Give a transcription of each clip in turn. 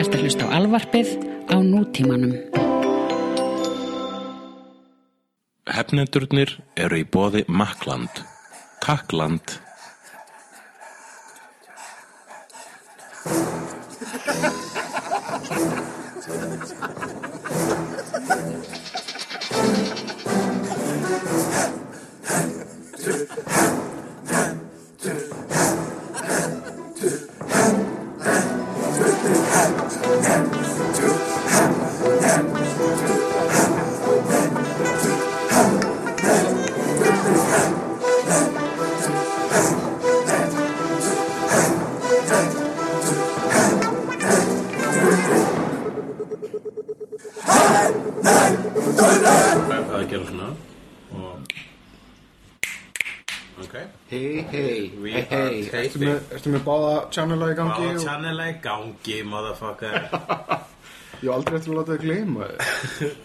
Ertu að hlusta á alvarpið á nútímanum. Hefnendurnir eru í bóði Makland. Takland. Gangi, motherfucker Ég hef aldrei eftir að láta þig gleyma þig.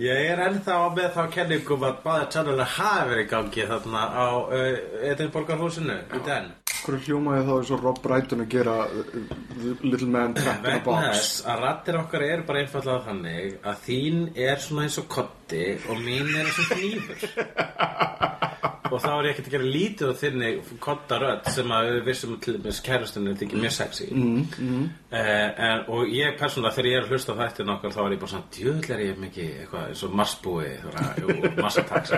Ég er ennþá með þá kenningum að báða channela hafi verið í gangi þarna á uh, Edinborgarhúsinu í den Hverju hljómaði þá eins og Rob Brydon að gera The Little Man Trapped in a Vegna Box? þess að rattir okkar eru bara einfallega þannig að þín er svona eins og kotti og mín er eins og hnífur og þá er ég ekkert að gera lítið á þinni kottarödd sem að við vissum til dæmis kærastunni þetta ekki mjög sexy. Mm, mm. en, og ég persónulega þegar ég er að hlusta á þættin okkar þá er ég bara svona djöðl er ég mikið eitthvað eins og marsbúi og massataks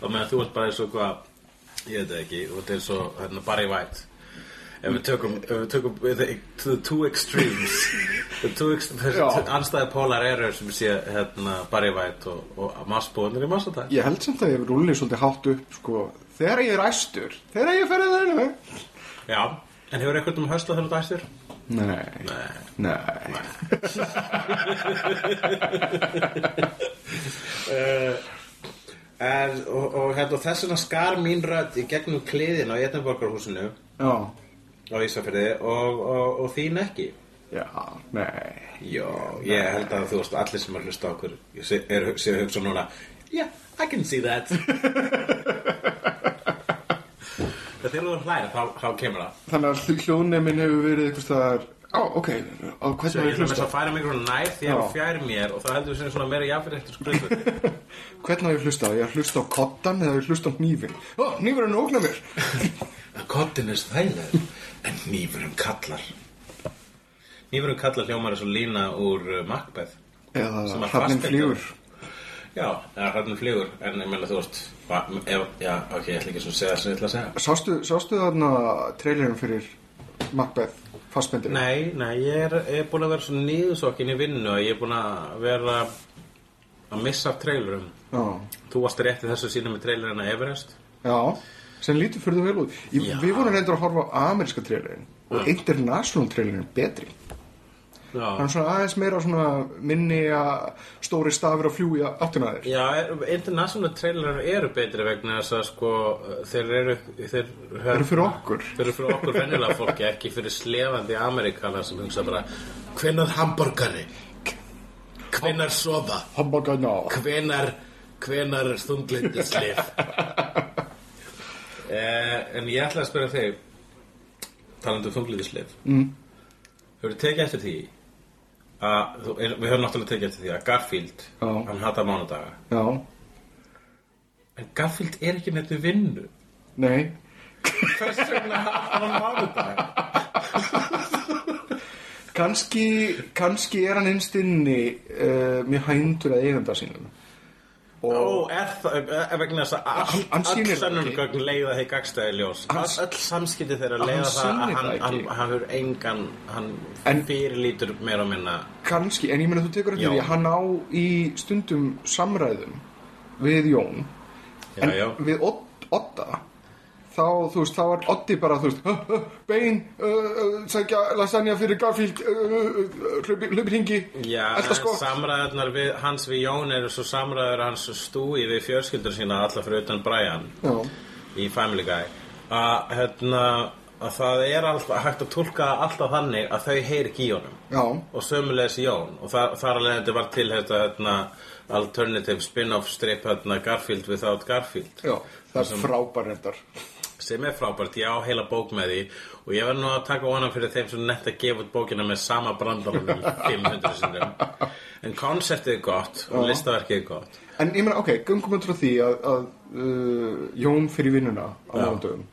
og meðan þú ert bara eins og eitthvað ég veit ekki og þetta er svo hérna, Barry White ef við tökum, ef við tökum the, the two extremes. The two ex Já. anstæði polar error sem sé hérna, Barry White og, og massbúinir í massatak Ég held samt að ég rúli svolítið hátt upp sko, þegar ég er æstur, þegar ég fer að þeirra Já, en hefur eitthvað um hösla þegar þú dæstir? Nei, Nei. Nei. Uh, en, og, og, hérna, og þess vegna skar mín rödd í gegnum kliðin á Edinborgarhúsinu. Já, á Ísafirði og, og, og þín ekki? Já, nei. Já, ég held að þú veist allir sem er að hlusta á okkur séu hugsa núna Yeah, I can see that. Þegar þú hlæra þá, þá kemur það. Þannig að hljóðneimin hefur verið eitthvað Á, ok, á hvernig er með hlusta? að færa mig einhvern nær því að fjær mér og það heldur við sem svona meira jafnir eftir skruðu Hvernig var ég hlusta? Ég hlusta á kottan eða ég hlusta á hnífin? Ó, hnífurinn ógna mér Kottin er þægileg en nýfurum kallar Nýfurum kallar hljómar er svo lína úr uh, Macbeth Eða fasteignum. flýgur Já, eða hrannum flýgur en ég meina þú veist Já, ok, ég ætla ekki svona að segja það sem ég ætla að segja Sástu, sástu þarna trailerin fyrir Macbeth fastbendir? Nei, nei, ég er, ég er búin að vera svo nýðusokkin í vinnu að ég er búin að vera að missa af trailerum. Já, Þú varst rétt í þessu sína með trailerina Everest. Já, sem lítur fyrir þú vel út. Ég, Já. Við vorum reyndur að horfa á ameríska trailerin og international trailerin er betri Já, Hann er svona aðeins meira svona minni að stóri stafir að fljúi áttina þér. Já, er- international trailerar eru betri vegna þess að sko þeir eru þeir, Það eru fyrir okkur. Þeir eru fyrir okkur venjulega fólki, ekki fyrir slefandi Amerikana sem hugsa bara hvenar hamborgari? Hvenar ná hvenar hvenar þunglindisleif eh, en ég ætla að spyrja þig talandi um þunglindisleif mm. hefur tekið eftir því að við höfum náttúrulega tekið eftir því að Garfield Já. hann hata mánudaga. Já, en Garfield er ekki nefnir vinnu. Nei. Hvers vegna hata hann mánudaga? Kanski, kanski er hann innst inni uh, mjög hændur að eiganda sínum Ó, er það, er vegna þess að all, hann all sýnir það sönnun ekki. gögn leiða þeir gagstæði ljós All- samskipti þeirra leiða það að hann, það hann, ekki. hann hefur engan hann En- fyrirlítur meira og minna Kanski, en ég meina þú tekur Já. því að hann á í stundum samræðum við Jón Já, en já. við Odda þá, þú veist, þá var Oddi bara, þú veist "Huh, huh, bein, sækja lasagna fyrir Garfield hlupir hingi Já, Elta sko samræðarnar við, hans við Jón eru svo samræður hans stúi við fjölskyldur sína alla fyrir utan Brian Já, í Family Guy. Að, hérna, að það er alltaf hægt að tólka alltaf þannig að þau heyri ekki í honum. Já, og sömulegis Jón. Og þar, þar alveg þetta var til þetta hérna, alternative spin-off strip hérna, Garfield without Garfield. Já það er frábær reyndar sem er frábært, ég á heila bók með því og ég var nú að taka vona fyrir þeim sem nett að gefa út bókina með sama brandaranum 500 sinnum. En konceptið er gott og listaverkið er gott. En ég meina, ok, gangum við frá því að, að uh, Jón fyrir vinnuna á mándögum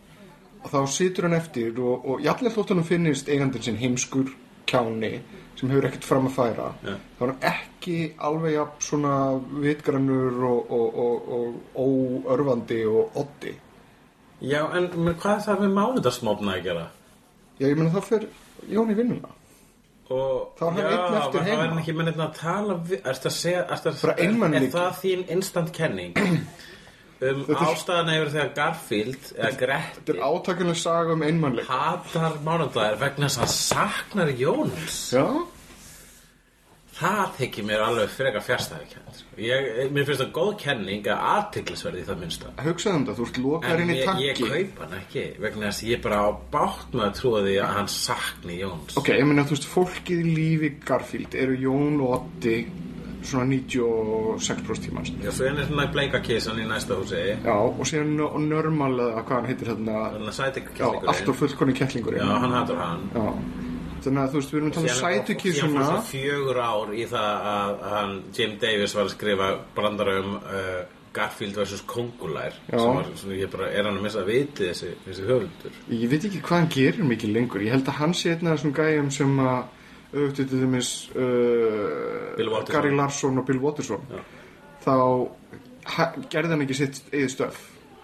og þá situr hann eftir og, og jafnlega þótt hann finnist eigandinn sinn heimskur kjáni sem hefur ekkert fram að færa. Já. þá er hann ekki alveg jafn svona vitgrannur og, og, og, og óörfandi og oddi Já, en men, hvað er það með mánudagsmófna að gera? Já, ég meina þá fer Jón í vinnuna. Og, Þá er hann já, einn eftir heima. Það er hann ekki með neitt að tala við, ertu að segja, ertu að Bara er, er það þín instant kenning? Um Þetta er- ástæðan yfir þegar Garfield eða Þetta Gretti er átakunlega saga um einmannleik hatar mánudagir vegna þess að hann saknar Jóns. Já, það þykir mér alveg frekar fjárstæðikend ég, mér finnst það góð kenning að aðtiklisverði það minnsta. Hugsaðu um það, þú ert en lokarinn í ég, ég tanki. kaup hann ekki vegna þess að ég bara á bátt með að hann sakni Jóns. Ok, ég meina, þú veist, fólkið í lífi Garfield eru Jón og Oddi svona 96% tímans. Já, svo er svona bleika kissan í næsta húsi. Já, og síðan N- Normal eða hvað hann heitir hérna? Allt og fullkonni kettlingurinn Já, hann hattur hann. Já, þannig að þú veist, við erum að tala um sætu Síðan fór kísuna svo fjögur ár í það að hann, Jim Davis var að skrifa brandara um uh, Garfield vs. Kongulær Já. sem var, svona, ég bara, er hann að missa viti þessi, þessi höfundur Ég veit ekki hvað hann gerir mikið lengur Ég held að hann sé einn af þessum gæjum sem að auðvitað til dæmis uh. Gary Larson og Bill Watterson Já. þá gerði hann ekki sitt eigið stöf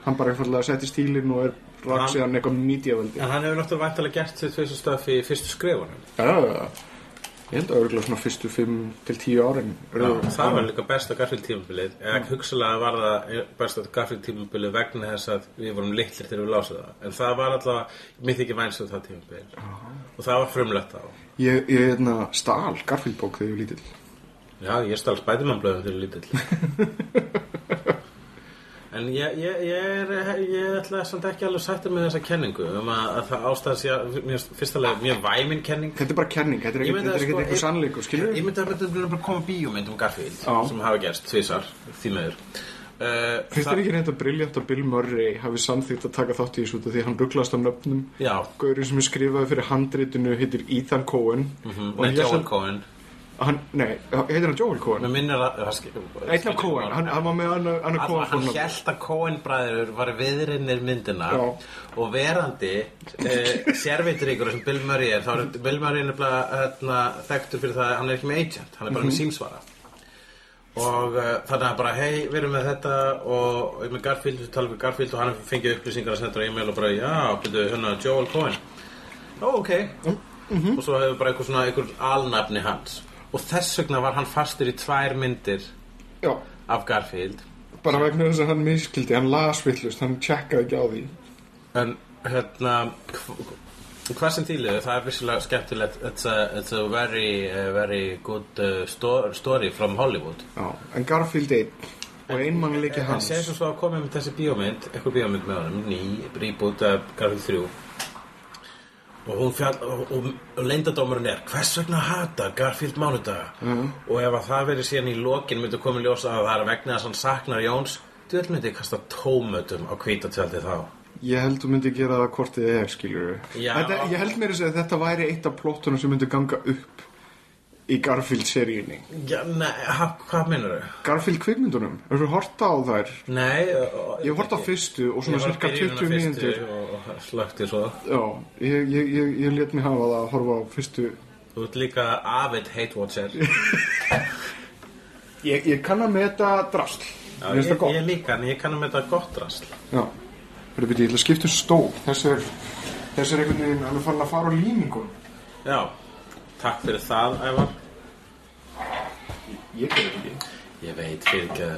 hann bara einfallega setti stílinn og er rak Hann- síðan eitthvað mídíaveldi En hann hefur náttúrulega væntalega gert sitt fyrstu stöf í fyrstu skrifunum. Já, já, já. Ég held að örgulega svona fyrstu 5 til 10 árin. Já, það var líka besta Garfield tímabilið eða hugsalega var það besta Garfield tímabilið vegna þess að við vorum litlir þegar við lásum það. En það var alltaf, mér þykir vænst um það tímabilið og það var frumlegt á Ég, ég hérna, stál Garfield bók þegar ég var lítill. Já, ég stál spætumannblöðum þegar lítill En ég, ég, ég, er, ég ætla samt ekki alveg sætta með þessa kenningu um að, að það að mér, fyrstulega mjög væmin kenning. Þetta er bara kenning, þetta er Ég ekkert þetta er sko, eitthvað sannleikur, skilur Ég myndi að þetta er bara að koma bíómynd um Garfield Já. sem hafa gerst tvisar, því meður uh, Finnst þér ekki reynda briljant að Bill Murray hafi samþýtt að taka þátt í þessu því hann rugglast á nöfnum? Gaurinn sem er skrifaði fyrir handritinu heitir Ethan Cohen. Og með ég Joel sem- Cohen hann, Nei, heitir hann Joel Cohen? Mér minnir að Einn af Cohen, hann, hann var með Anna, Anna Cohen hann held að Cohen bræður var viðrinnir myndina Já. og verandi uh, sérveitur sem Bill Murray er þá er Bill Murray nefnilega hérna, þekktur fyrir það að hann er ekki með agent hann er bara Mhm. með símsvara og uh, þannig að bara hei, við erum með þetta og og með Garfield, við talum við Garfield og hann fengið upplýsingar að senda á e-mail og bara já, byrju hérna Joel Cohen ó, ok Mhm. og svo hefur bara eitthvað svona einhver alnafni hans og þess vegna var hann fastur í tvær myndir Já, af Garfield. Bara vegna þess að hann miskildi, hann las villust, hann tjekkaði ekki á því. En hérna hv- Hvað sem þýliðu, það er vissilega skemmtilegt. It's a, it's a very, uh, very good uh, sto story from Hollywood. Já, en Garfield einn og einmannleiki En hans. segir svo svo að komið með þessi bíómynd Eitthvað bíómynd með honum, ný, reboot af Garfield 3 Og Og, og, leyndadómurinn er Hvers vegna hata Garfield mánudaga? Og ef að það verið síðan í lokin Myndi komið ljósa að það er vegna þess að hann saknar Jóns Þú vil myndi kasta tómötum á hvítatjaldi þá. Ég held þú myndi gera það hvort þið er, skilur Já. þetta, Ég held mér að að þetta væri eitt af plottunum sem myndi ganga upp í Garfield-seríunni. Já, nei, hvað minnur þau? Garfield-kvikmyndunum, hefur þú horta á þær? Nei Ég hef hort á fyrstu og svona cirka 20 mínútur. og, og slökti svo. Já, ég, ég, ég, ég let mig hafa það að horfa á fyrstu. Þú ert líka avid hate watcher Ég, ég kann að meta drasl. Já, Mér ég, ég líka, en ég kann að með þetta gott rasl Já, fyrir byrja, ég ætla að skipta um stól. Þessi er, þessi er einhvern veginn hann er farin að fara á límingun Já, takk fyrir það, Ævar. Ég gerði þetta ekki. Ég veit fyrir ekki að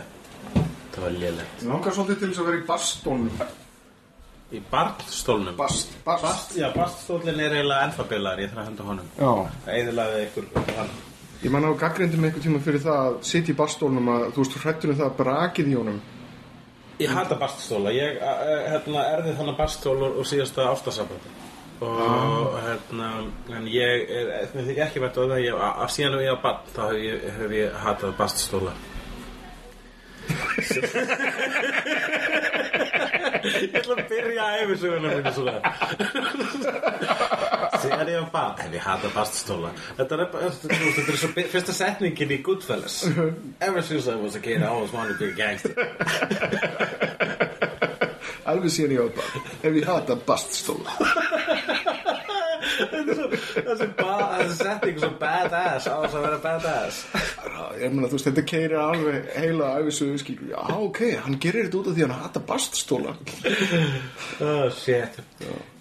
það var lélegt. Mér langar svolítið til þess að vera í bastónum Í barnstólnum? Bast, bast, Bast, Já, barnstólinn er eiginlega ennþá bilar Ég þarf að henda honum. Já, Það ykkur upp á hann. Ég man á gaggrindum einhvern tíma fyrir það að sitja í bastónum að þú veist, þú hrættur um það að brakið í honum. Ég hata baststóla, ég uh, hérna, erði þannig baststól úr, úr síðasta ástasabandi og hérna, en ég er, mér þykir ekki á það, ég, að, að síðan ef ég á bann þá hef ég, hef ég hatað baststóla Ég ætla að byrja að æfisuguna mínu svona. Þegar ég var barn Hef ég hata baststóla Þetta er, þetta er svo fyrsta setningin í Goodfellas. Ever since I was a kid I always wanted to be a gangster Alveg síðan ég var bara Ef Þessi setning svo badass Á þess að vera badass. Já, Ég meina, þú veist, þetta keirir alveg heila æfisugu skilur Já, ok, hann gerir þetta út af því hann hata baststóla Oh shit.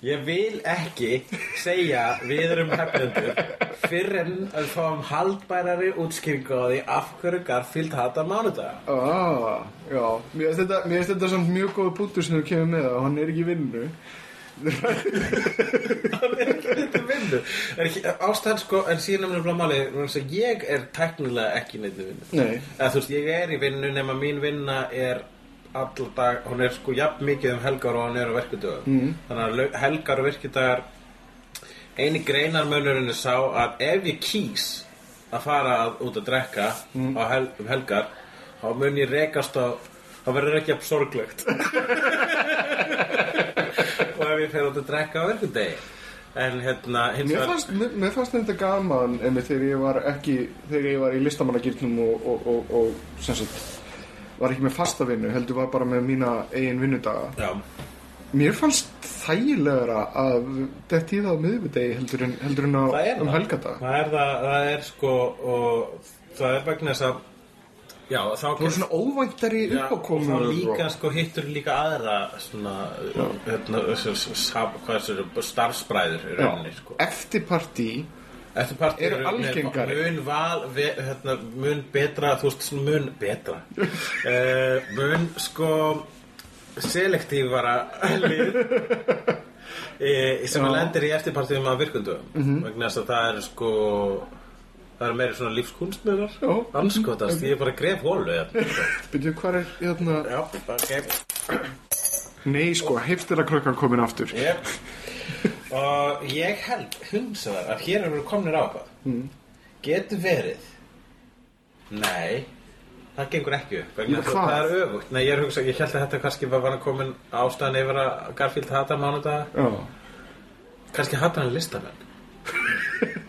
Ég vil ekki segja við erum hefnendur Fyrr en að fáum haldbærari útskýringu á því Af hverju Garfield hata mánudag. Ah, já, mér finnst þetta, þetta samt mjög góða punktur sem þú kemur með að hann er ekki vinnu Það er ekki þetta vinnu. Er ekki- Ástæðan sko, en síðan er náttúrulega máli vegna þess að Ég er teknilega ekki neitt í vinnu. Nei. Eða þú veist, ég er í vinnu nema mín vinna er allar dag, hún er sko jafn mikið um helgar og hann er á verkudögum mm. þannig að helgar og virkudagar eini greinarmunurinn er sá að ef ég kýs að fara að, út að drekka á hel, um helgar þá mun ég rekast á þá verður ekki að sorglegt. og ef ég fer út að drekka á verkudegi en hérna Mér fannst, mér, fannst þetta gaman þegar ég var ekki þegar ég var í listamannagirnum og, og, og, og sagt var ekki með fasta vinnu, heldur var bara með mína eigin vinnudaga. já, Mér fannst þægilegra að þetta í það á miðvikudegi heldur en, heldur en á, um það. helgadag. það er það, það er sko og það er vegna þess að já, þá Það voru svona óvæntari Já, og líka sko hittur líka aðra svona hérna, starfsbræður sko. Eftirpartí Eftir partí Eru algengari. mun val, ve, hérna, mun betra þú veist, svona mun betra uh, mun sko selektífara e, sem Já. lendir í eftirpartíðum af virkundum Mhm. vegna þess að það er sko það er meiri svona lífskunst með Já. þar anskotast, ég er bara að gref hólu. Byrju, hvað er, hérna, já, ok nei sko, heifstirakrökkan komin aftur. Yep. og ég held hunsaðar að hér eru komnir á eitthvað mm. getur verið nei það gengur ekki upp að hvað? það er öfugt nei ég er að hugsa, ég held að þetta kannski var var komin ástæðan yfir að Garfield hata mánudag Já. kannski hata hann listamenn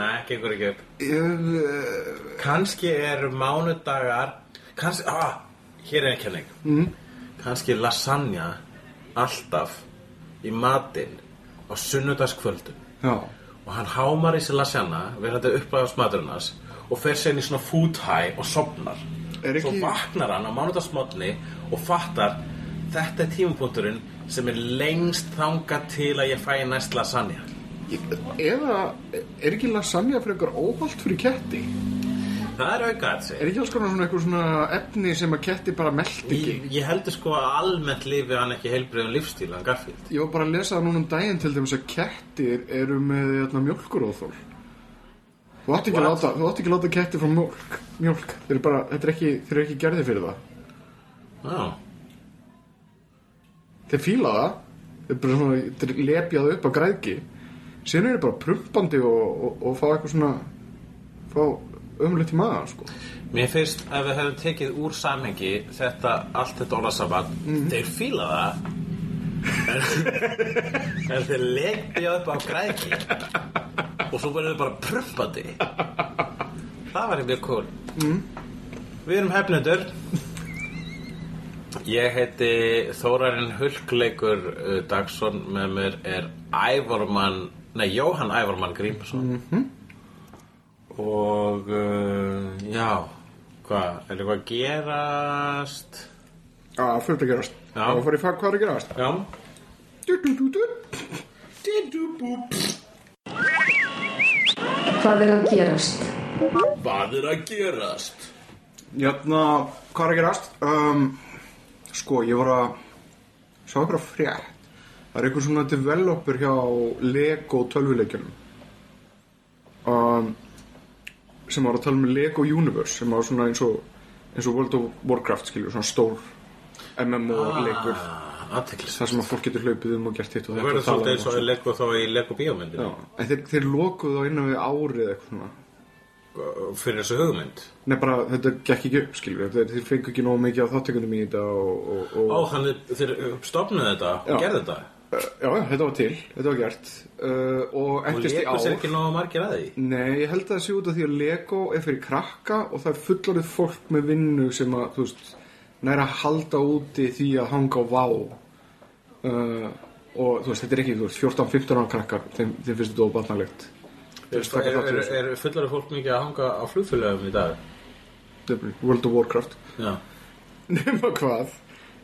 nei, gengur ekki upp. Ég, eh, kannski eru mánudagar kannski, ah, hér er ekki hennig mm. kannski lasagna alltaf í matinn á sunnudagskvöldum. Já. og hann hámar í sig lasagna verðandi upplæðast maturnas og fer sér inn í svona food high og sopnar Er ekki- svo vaknar hann á mánudagsmotni og fattar þetta er tímapunkturinn sem er lengst þangað til að ég fæ næst lasagna Eða, er ekki lasagna fyrir eitthvað óholt fyrir ketti? það er auka að Er ekki alls konar svona eitthvað svona efni sem að ketti bara meld ekki? ég, ég heldur sko að almennt lifi hann ekki heilbriðum lífstíl hann Garfield Ég var bara að lesa það núna um daginn til dæmis að kettir eru með hérna, mjólkuróþól. Þú átt ekki, að láta, þú átt ekki að láta kettir frá mjólk. Mjólk. Þeir eru bara, þetta er ekki, þeir eru ekki gerði fyrir það. Já, Þeir fíla það. Þeir bara svona, þeir lepjað upp á græðki. Síðan eru þeir bara prumpandi og, og, og fá eitthvað svona, fá ömulegt í maður, sko. Mér finnst ef við hefum tekið úr samhengi þetta, allt þetta orðasabat þeir fíla það. En, þeir leggja upp á græki. Og svo verður þau bara prumpandi. Það var mjög cool. Mm. Við erum hefnendur. Ég heiti Þórarinn Hulkleikur uh, Dagsson með mér er Ævormann, nei Jóhann Ævormann Grímsson og uh, já hvað, er eitthvað að gerast Já, það fyrir að gerast. Já. Það fyrir að hvað er að gerast. já Du, du, du, du. Didubúp. Hvað er að gerast? hvað er að gerast Jæna, hvað er að gerast? Um, sko, ég var að sjá ykkur að frétt. Það er einhver svona developer hjá Lego tölvuleikjunum. Um, sem var að tala um Lego Universe, sem var svona eins og, eins og World of Warcraft, skilju, svona stór MMO-leikur. aðteklis þar sem að fólk getur hlaupið um og gert hitt og þetta verður svolítið um eins og og Lego þá í Lego bíómyndinu þeir, þeir lokuðu á innan við árið eitthvað svona. Fyrir þessu hugmynd. Nei, bara þetta gekk ekki upp, skilur Þeir, þeir fengu ekki nógu mikið á þáttekundum í þetta og, og, og Ó, þannig þeir stopnuðu þetta og Já. gerðu þetta Já, já, þetta var til, þetta var gert. Uh, og og endist í leikur sér ár ekki nógu margir að því? Nei, ég held að það sé út af því að Lego er fyrir krakka og það er fullorðið fólk með vinnu sem að, þú veist, næra halda úti því að hanga á vá. Uh, og þú veist, þetta er ekki, þú veist, 14-15 ára krakkar þeim, þeim finnst þetta óbarnalegt. Er, er, er, er fullarið fólk mikið að hanga á flugfélögum í dag? World of Warcraft. Já. Nefna hvað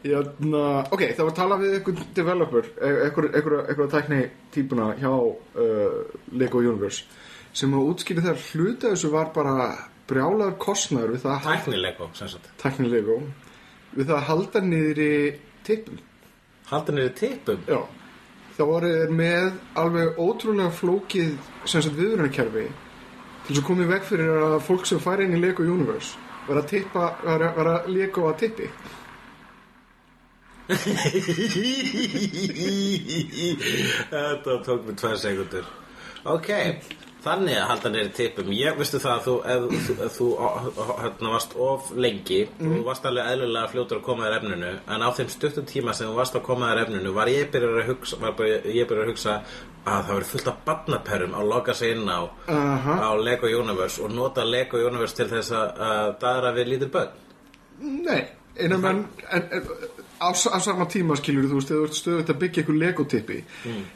Jæna, ok, það var að tala við einhvern developer einhverja tækni típuna hjá uh, Lego Universe sem að útskýri þegar hluta þessu var bara brjálaður kostnaður við það að Tæknilego, sem sagt. Tækni Lego við það að halda niðri tippum. Halda niður tippum? Já, það voru með alveg ótrúlega flókið sem sagt viðvörunarkerfi til þess að koma í veg fyrir að fólk sem færi inn í Lego Universe vera að tippa, vera, vera að Lego að tippi Þetta tók mér tvær sekundur Ok, þannig að halda neyri tippum. Ég veistu það að þú, ef, þú, hérna, varst of lengi Þú varst alveg eðlulega fljótur að koma þér efninu En á þeim stuttum tíma sem þú varst að koma þér efninu Var ég byrjar að hugsa, var bara, ég byrjar að hugsa að það var fullt af barnaperrum að loka sig inn á Aha. á Lego Universe og nota Lego Universe til þess að, daðra við lítil börn. Nei, en, en, en á, á sama tíma skilur þú veist, þegar þú ert stöðut að byggja eitthvað legotippi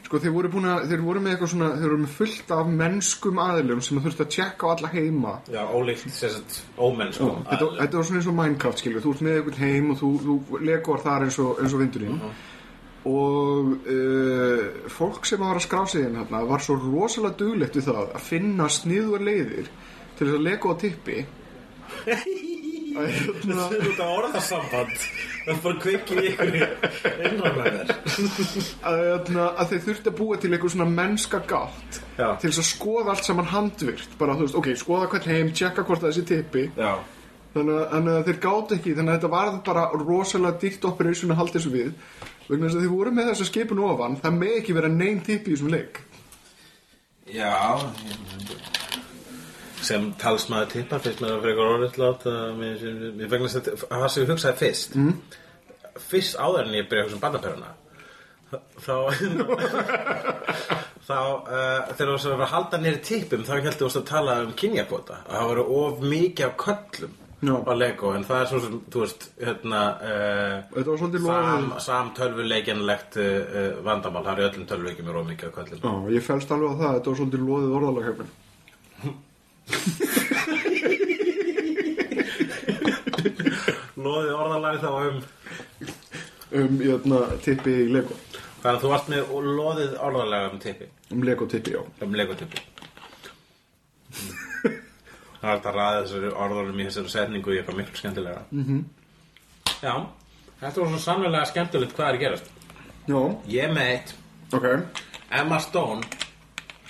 sko þeir voru að, þeir voru með eitthvað svona þeir voru með fullt af mennskum aðilum sem þurfti að tjekka á alla heima. Já, ólíkt sem sagt ómennskum þetta, þetta var svona eins og Minecraft skilur þú ert með eitthvað heim og þú, þú legoar þar eins og, eins og vindurinn. Og uh, fólk sem var að skrá sig inn hérna var svo rosalega duglegt við það að finna sniður leiðir til þess að lego á tippi. að hérna Þú ert að orðasamband Það er bara kveikið í ykkur innan með þér. Að, hérna, þeir þurfti að búa til eitthvað svona mennska gátt Já. til þess að skoða allt saman handvirt bara þú veist, ok, skoða hvern heim, tjekka hvort það er þessi tippi. Já. Þannig að, þeir gátt ekki þannig að þetta var bara rosalega dýrt operation að halda þessu við. Vegna þess að þeir voru með þessa skipun ofan það með ekki vera neinn tippi í þessum leik. Já Sem talsmaður tippa finnst mér að frekar orðislátt Mér vegna að það sem ég hugsaði fyrst mm. Fyrst áður en ég byrja að hugsa um barnaperuna Þá Þá uh, þegar þú varst að halda nýri tippum þá heldur þú að tala um kynjakvota að það voru of mikið af köllum Já. á Lego en það er svo sem, þú veist, hérna uh, var svolítið sam, uh, vandamál, það er í öllum tölvuleikjum er of mikið af köllum Já, ég fælst alveg á það, þetta var svolítið loðið orðalag Lóðið orðalagi þá um um, jötna, tippi í Lego. Þannig að þú varst með loðið orðalega um tippi? Um Lego tippi, já. Um legotippi Það er alltaf ræða þessari orðarum í þessari setningu í eitthvað miklu skemmtilega mm -hmm. Já, þetta var svo sannlega skemmtilegt hvað er gerast. Já, Ég með eitt. Ok. Emma Stone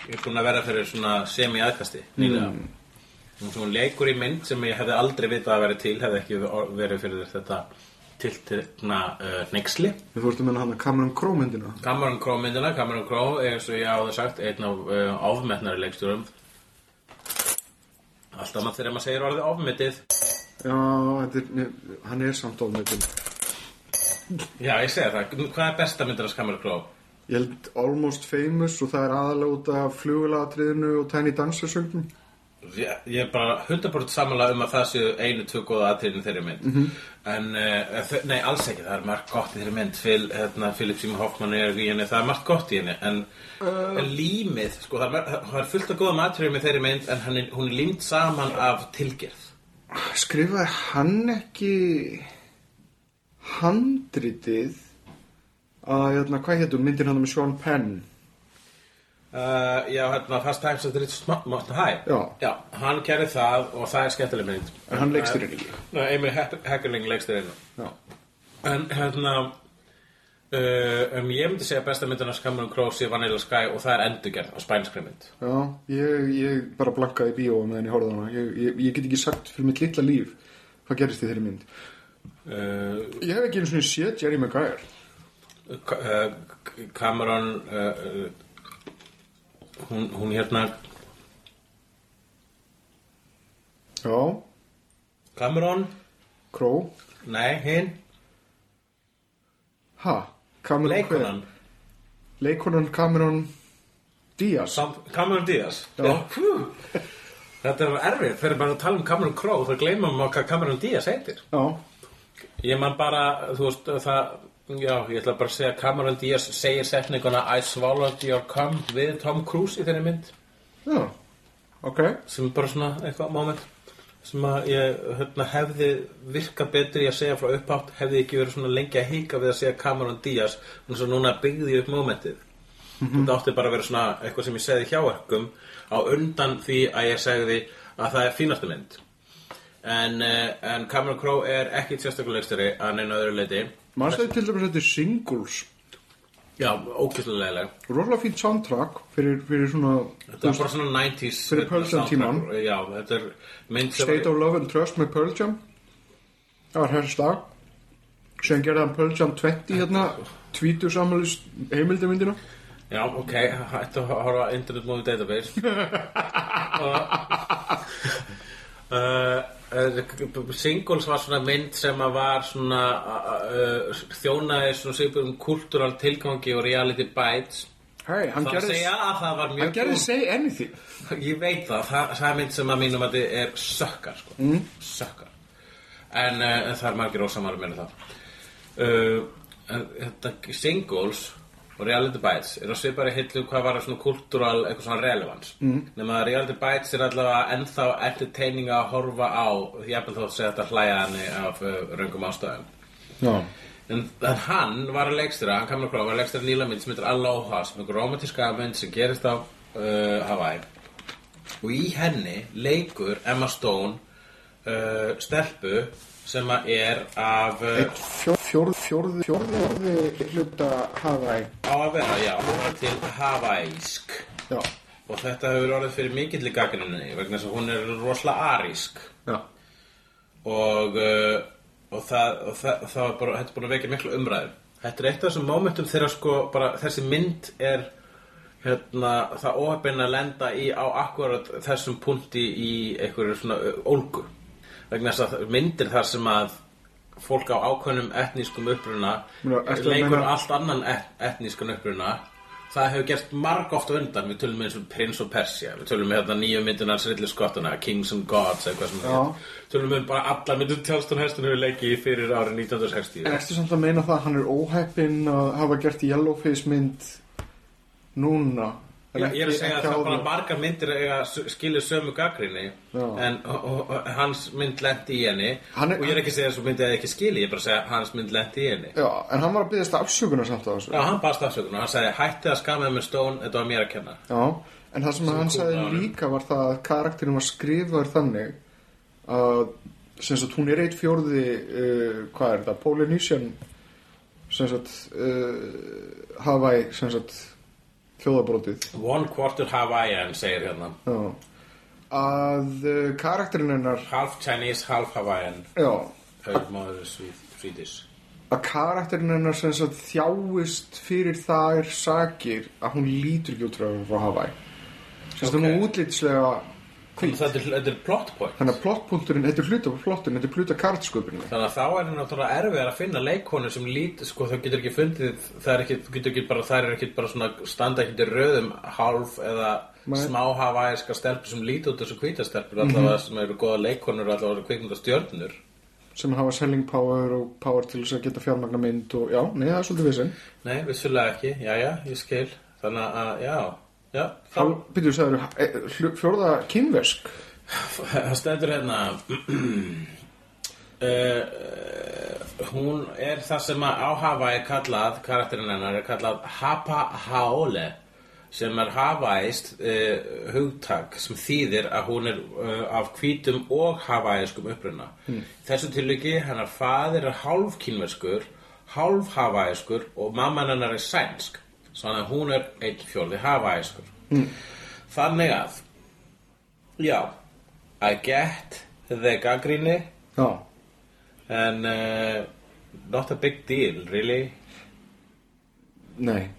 er búin að vera fyrir svona semi-aðkasti nýlega. Mm. hún leikur í mynd sem ég hefði aldrei vitað að vera til hefði ekki verið fyrir þetta tiltekna uh, neyksli Þú fórstu að menna hann að Cameron Crowe myndina. Cameron Crowe myndina, Cameron Crowe eins og ég áður sagt, einn af uh, ofmetnari leikstjórum. Alltaf maður þegar maður segir orðið ofmetið. Já, er, hann er samt ofnættin Já, ég segi það, hvað er besta myndina af Cameron Crowe? Ég held Almost Famous og það er aðalega út af flugulatriðinu og Tiny Dancer söngnum Ég, ég er bara 100% samanlega um að það séu einu, tvö góða atriðin þeirri mynd. En, uh, nei, alls ekki, það er margt gott í þeirri mynd. Phil, hérna, Philip Seymour Hoffman er í henni, það er margt gott í henni. En, en límið, sko, það er, það er fullt af góðum atriðum í þeirri mynd en er, hún er límt saman af tilgerð. Skrifaði hann ekki handritið að, jötna, hvað hétur myndin hann með Sean Penn. Uh, já, hérna, Fast Times at Mountain High. Já. hann gerði það og það er skemmtileg mynd. En hann leikstýrir henni ekki. Nei, Emil Heckerling leikstýr henni. Já, En hérna uh, um, Ég myndi segja besta myndin af Cameron Crowe sé Vanilla Sky og það er endurgerð á spænskri mynd. Já ég, ég bara blankaði í bíó meðan ég horfði á hana. Ég, ég, ég get ekki sagt fyrir mitt litla líf hvað gerist í þeirri mynd. Uh, Ég hef ekki einu svona séð Jerry Maguire Cameron uh, uh, hún, hún hérna Já, Cameron, Crow? Nei, hinn? Ha, Cameron Leikonan? Leikonan Cameron Diaz Sam- Cameron fú. Þetta er erfið, þegar að tala um Cameron Crowe þá gleymum við hvað Cameron Diaz heitir. Já, Ég man bara, þú veist, það Já, ég ætla bara að segja að Cameron Diaz segir setninguna I swallowed your cum við Tom Cruise í þeirri mynd. Já, ok. Sem er bara svona eitthvað moment sem að ég hérna, hefði virkað betri að segja frá upphátt hefði ekki verið svona lengi að hika við að segja Cameron Diaz og svo núna byggði ég upp momentið þetta átti bara að vera svona eitthvað sem ég segði hjá ekkum á undan því að ég segði að það er fínasta mynd. En, uh, en Cameron Crowe er ekki sérstaklega að neina öðru leiti Manstu til dæmis þetta er singles? Já, ókvæslega leiðilega Róla fínt soundtrack fyrir, fyrir svona þetta er bara svona 90s Fyrir Pearl Jam tímann. já, þetta er State of Love and Trust með Pearl Jam. Það var herrst lag. Síðan gerði hann Pearl Jam 20 hérna Tvítur samhælis heimildamindina Já, ok, hættu að horfa Internet Movie Database. Og uh, Singles var svona mynd sem að var svona uh, þjónaði svona svipur um kultúral tilgangi og reality bites. Hei, hann Það gerði segja að það var mjög Hann gerði Say Anything. Ég veit það, það, það er mynd sem að mínum að þetta er sökkar sko. mm. sökkar. En, uh, en það er margir ósamar með það. Uh, þetta singles og reality bites eru að svipari hillu hvað var svona kultúral eitthvað svona relevance mm. nema að reality bites er allavega ennþá entertaining að horfa á því að þá segja þetta hlæja henni af uh, röngum ástæðum Já En, hann var að leikstýra, hann kamur að prófa, var að leikstýra nýla mynd sem heitir Aloha, sem er romantíska mynd sem gerist á uh, Hawaii. Og í henni leikur Emma Stone uh, stelpu sem að er af, uh, fjórð, fjórð, fjórð, fjórði hluta Hawaii á að vera, já, til Hawaiisk. Já, Og þetta hefur orðið fyrir mikill í gaggrinni vegna þess að hún er rosalega arísk. já. Og, uh, og, það, og það, það var bara, þetta er búin að vekja miklu umræðu. Þetta er eitt af þessum momentum þegar sko bara þessi mynd er hérna, það óhefinn að lenda í á akkurat þessum punkti í einhverju svona ólgu. Vegna þess að myndir þar sem að fólk á ákveðnum etnískum uppruna leikur meina- allt annan et, etnískan uppruna. Það hefur gerst marg oft undan við tölum eins og Prince of Persia við tölum með hérna nýju myndunar Ridley Scottana Kings and Gods eitthvað sem það tölum við bara allar myndur Tjálston Heston hefur leikið fyrir árið 1960 En ertu samt að meina það að hann er óheppinn að hafa gert Yellowface mynd núna En Ég, er að segja að það bara áður? margar myndir eiga s- skilur sömu gaggrinni Já. en og, og, og, hans mynd lendi í henni. Hann er- og ég er ekki að segja að þessu myndi eða ekki skili ég er bara að segja að hans mynd lendi í henni. Já, en hann var að byggðast afsökunar samt á þessu. Já, hann baðst afsökun og hann sagði hætti að skamma með Stone, þetta var mér að kenna. Já, en það sem, hann kom sagði líka var það að karakterin var skrifaður þannig að sem sagt hún er eitt fjórði uh, hvað er þetta, Polynesian sem sagt uh, Hawaii sem sagt þjóðabrótið One quarter Hawaiian segir hérna. Já. Að uh, karakterin hennar Half Chinese, half Hawaiian. Já, Swede- Swedish. Að karakterin hennar sem sagt þjáist fyrir þær sakir að hún lítur ekki út frá frá Hawaii. Sem sagt hún er útlitslega Þetta er, þetta er plot point? Þannig að plottpunkturinn, þetta er hluta af plottin þetta er hluta kartsköpunni Þannig að þá er það náttúrulega erfið að finna leikonu sem lít, sko, það getur ekki fundið, það er ekki, getur ekki bara, það er ekki bara svona, standa ekki til röðum hálf eða Nei. smá hafæska stelpur sem líti út þessu hvítastelpur, allavega sem eru góða leikonur, allavega kvikmynda stjörnur. sem hafa selling power og power til þess að geta fjármagna mynd og já, nei, það er svolítið vissin Nei, vissulega ekki, já, já, ég skil, þannig að, já, já, þá, þá byrjuðu sagður fjórða kynversk það stendur hérna, uh, hún er það sem að á Hawaii kallað, karakterinn hennar er kallað Hapa Haole sem er havaíst uh, hugtak sem þýðir að hún er uh, af hvítum og havaískum uppruna. Mm. Þessu tilviki hennar faðir er hálf kínverskur, hálf havaískur og mamma hennar er sænsk. Þannig að hún er einn fjórði havaískur. Mm. Þannig að, já, I get the gaggrinni já, and uh, not a big deal, really. nei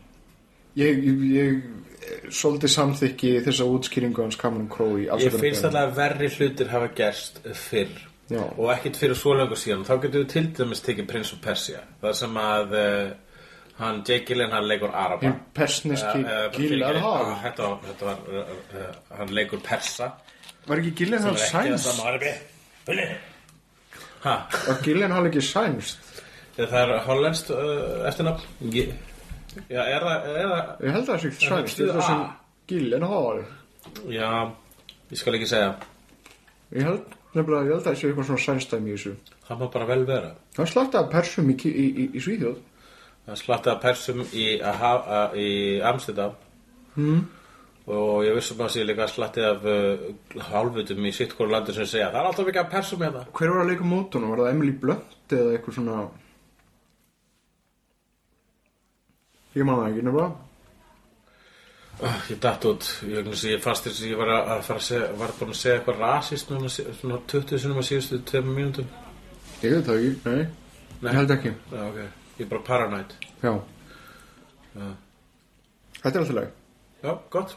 ég, ég, ég svolítið samþykki þessa útskýringu hans Cameron Crowe í Ég finnst alltaf að verri hlutir hafa gerst fyrr Já. og ekkert fyrir svo lengur síðan þá getur við til dæmis tekið Prince of Persia það sem að uh, hann, Jake Gyllenhaal leikur Araba. Hinn persneski Gil fyrirgefðu, Arhal Þetta var, þetta var uh, uh, hann leikur Persa. Var ekki Gyllenhaal sem er Ha, Var Gyllenhaal ekki sænst? það er hollenskt uh, eftirnafn. Ég- er það, er held að það sé það sænst. Betyder Það sem A. Gyllenhaal. Já, ég skal ekki segja. Ég held nefnilega, ég held að það sé eitthvað svona sænstæmi í þessu. Það má bara vel vera. Það slattaði persum í, í, í, í Svíþjóð Það slattaði persum í, í Amsterdam. Mm. og ég vissum að sé líka slattið af uh, hálfutum í sitt hvort landur sem segja það er alltaf ekki að persum hérna. Hver var að leika mótunum? Var það Emily Blunt eða eitthvað svona? Ég man það ekki nefnilega. Oh, Ég datt út, ég, ég fannst þess að ég var að, að segja, var búin að segja eitthvað sí- svona 20 sinum að síðustu tveimur mínútum. Ég veit það ekki, nei, Nei. ég held ekki. Já, ok, ég er bara paranoid. Já. Já. Þetta er alltaf leið Já, gott.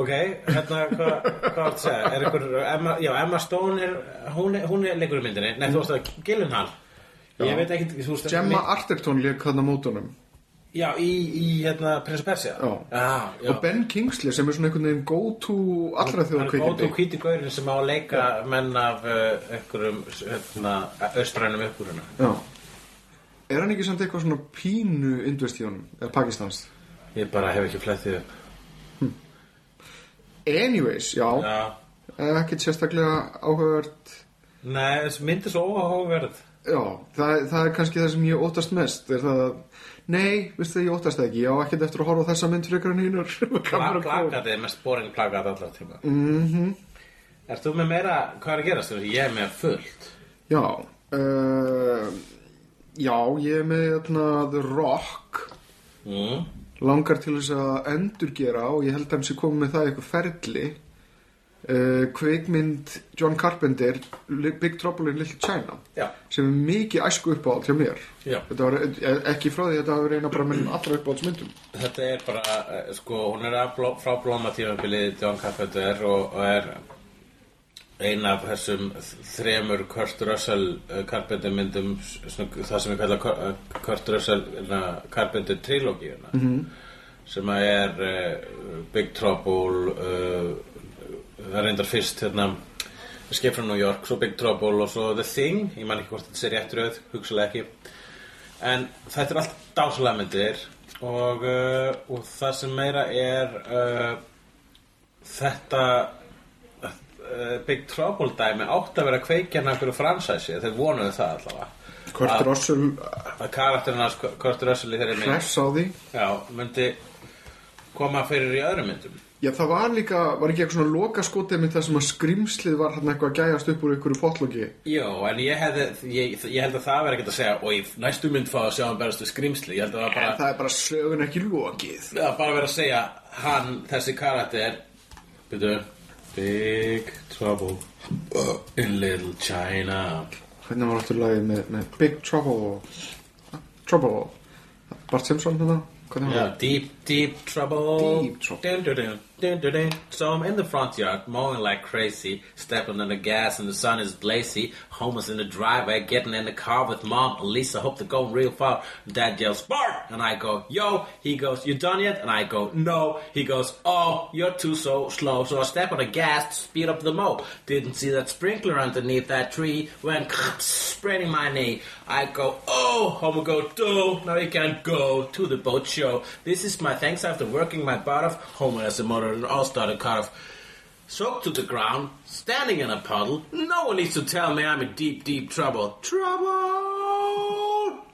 Ok, hérna, hvað hva var að segja? Er einhver, Emma, já, Emma Stone er, hún hún er leikur í myndinni. Nei, þú veist að Gyllenhaal. Ég veit ekki, þú veist Gemma Arterton leik hann á mótunum. Já, í, í hérna, Prince of Persia. Já. já, já. Og Ben Kingsley sem er svona einhvern veginn go to allra þjóða Hann er góð kveikindi og hvíti gaurin sem á að leika menn af uh, einhverjum hérna, austrænum uppuruna Já Er hann ekki samt eitthvað svona pínu indvest í honum? Eða Pakistans? Ég bara hef ekki flettið upp. Anyways, já, Já, ekkert sérstaklega áhugavert. Nei, þessi mynd er svo óhóverð Já, það, það er kannski það sem ég óttast mest. Er það að, nei, veistu það ég óttast það ekki. Ég á ekkert eftir að horfa þessa mynd frekar en hínur Plagatið er mest boring plagat allar tíma mm -hmm. Þú með meira, hvað er að gerast? Ég er með fullt. Já uh, Já, ég er með þarna, The Rock. Mm. langar til þess að endurgera og ég held að hann sé komið með það eitthvað ferli. Uh, kveikmynd John Carpenter Big Trouble in Little China Já, sem er mikið æsku uppáhald hjá mér. Var e- ekki frá því að þetta verið eina bara með allra uppáhaldsmyndum. Þetta er bara, eh, sko, hún er frá blóma tímabilið John Carpenter og, og er ein af þessum þremur Kurt Russell eh, Carpenter myndum svona, það sem ég kalla Kurt- eh, Kurt Russell na, Carpenter trilógíuna -hmm. sem að er uh, Big Trouble uh, það reyndar fyrst hérna Escape from New York, svo Big Trouble og svo The Thing, ég man ekki hvort þetta sé rétt röð hugsalega ekki en þetta er allt dásalega myndir og, uh, og það sem meira er uh, þetta uh, Big Trouble dæmi átt að vera kveikjan af einhverju fransæsi þeir vonuðu það allavega. Kurt Að- Russell að karakterinn hans Kurt Russell í þeirri mynd hress á því? Já, myndi koma fyrir í öðrum myndum. Já, það var líka, var ekki eitthvað svona lokaskotið með það sem að skrimslið var hann eitthvað að gæjast upp úr einhverju potloki? Jó, en ég, hefði, ég, ég held að það verði ekkert að segja og í næstu mynd fá að sjá hann berast við skrimsli ég held að það bara En það er bara sögun ekki lokið. Já, bara verið að segja hann, þessi karakter Byrju Big trouble in little China. Hvernig var aftur lagið með, með Big Trouble? Trouble. Bart Simpson hérna deep, deep trouble. Deep trouble. Dun, dun, dun. So I'm in the front yard, mowing like crazy, stepping on the gas, and the sun is blazy. Homer's in the driveway, getting in the car with mom. Lisa, hope they're going real far. Dad yells, Bart! And I go, yo. He goes, you done yet? And I go, no. He goes, oh, you're too so slow. So I step on the gas to speed up the mow. Didn't see that sprinkler underneath that tree. Went spreading my knee. I go, oh, Homer go, do. Now you can't go to the boat show. This is my thanks after working my butt off. Homer as a motor and all started cut off. Soaked to the ground, standing in a puddle. No one needs to tell me I'm in deep, deep trouble. Trouble!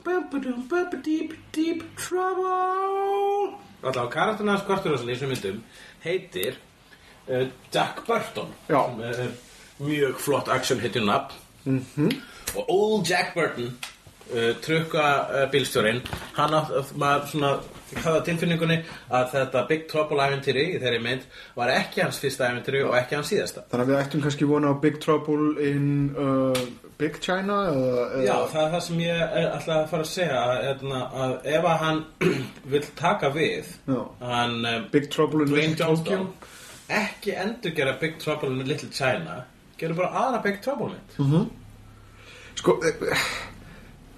Bum-ba-dum, bum-ba-deep, deep trouble! Alltaf, karakterinn hans Kortur í þessum myndum heitir uh, Jack Burton. Já. Sem er mjög flott action hitjun nafn. -hmm. Og Old Jack Burton uh, trukka uh, bílstjórin hann átt, maður svona hafði á tilfinningunni að þetta Big Trouble æventýri í þeirri mynd var ekki hans fyrsta æventýri og ekki hans síðasta. Þannig að við ættum kannski vona á Big Trouble in uh, Big China eða, eða Já, það er það sem ég er alltaf að fara að segja að, að, að ef að hann vill taka við hann um, Big Trouble in Little Tokyo. Ekki endurgera Big Trouble in Little China gerur bara aðra Big Trouble mynd. Sko,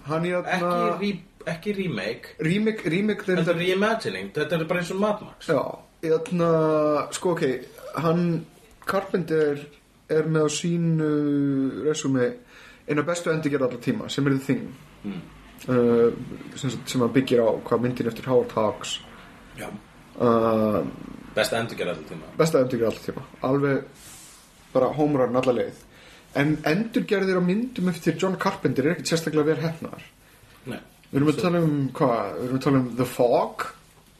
hann í ekki, að re, ekki remake. Remake, remake þetta er reimagining, þetta er bara eins og Mad Max. Já, hérna, sko ok Hann, Carpenter er með á sínu resumi eina bestu endurgerð allra tíma sem er The Thing. Uh, sem, sem að byggir á hvað myndin eftir Howard Hawks. Já. uh, besta endurgera alltaf tíma. besta endurgerð allra tíma. Alveg bara hómurarinn alla leið en endurgerðir á myndum eftir John Carpenter er ekkert sérstaklega vel hefnar við erum að tala um hvað, við erum að tala um The Fog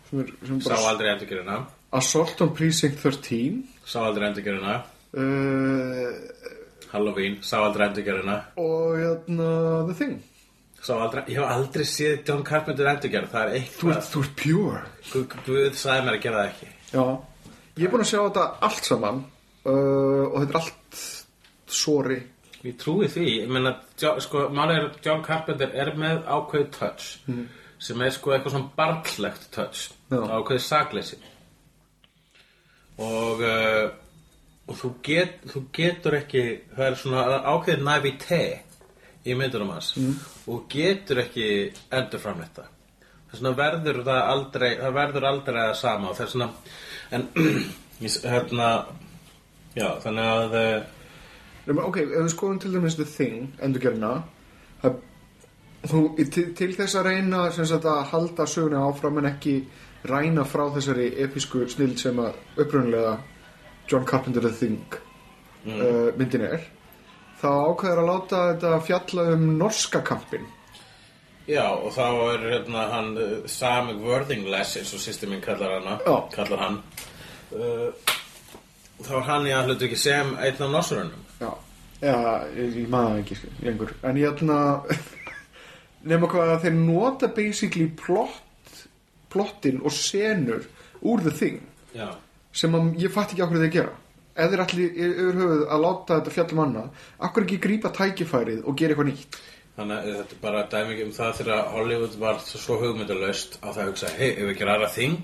sem er, sem sá aldrei endurgerina Assault on Precinct 13 sá aldrei endurgerina uh, Halloween, sá aldrei endurgerina og hérna The Thing. Aldrei, ég hef aldrei séð John Carpenter endurgera það er eitthvað þú ert pure. Guð, Guð sagði mér að gera það ekki. Já, ég er búin að sjá þetta allt saman uh, og þetta er allt sorry. Ég trúi því, ég meina, sko, málið er að John Carpenter er með ákveðið touch sem er sko eitthvað svona barnlegt touch, Já. ákveðið sakleysi. Og uh, og þú, get, þú getur ekki það er svona ákveðið navité í myndunum hans og getur ekki endurframleitt það. Þess vegna verður það aldrei það verður aldrei það sama og þess vegna en hérna já, þannig að uh, ok, ef við skoðum til dæmis The Thing endurgerðina það, þú, til, til þess að reyna sagt, að halda söguna áfram en ekki ræna frá þessari episku snill sem að upprunnilega John Carpenter The Thing uh, myndin er þá ákveður að láta þetta fjalla um norska kampin Já, og þá er hérna hann uh, Sam Worthingless eins og sýstir minn kallar kallar hann uh, þá er hann í hlutu ekki sem einn af nossurunum Já, ég, maður ekki sko, lengur. En ég ætla Nefna hvað að þeir nota basically plott Plottin og senur Úr the thing Já, Sem að ég fatt ekki okkur þeir gera. Ef þeir allir yfir höfuð að láta þetta fjallum annað Akkur ekki grípa tækifærið og gera eitthvað nýtt? Þannig að þetta er bara dæmi um það þegar Hollywood var svo hugmyndalaust að það hugsaði, hei, ef við gera aðra þing.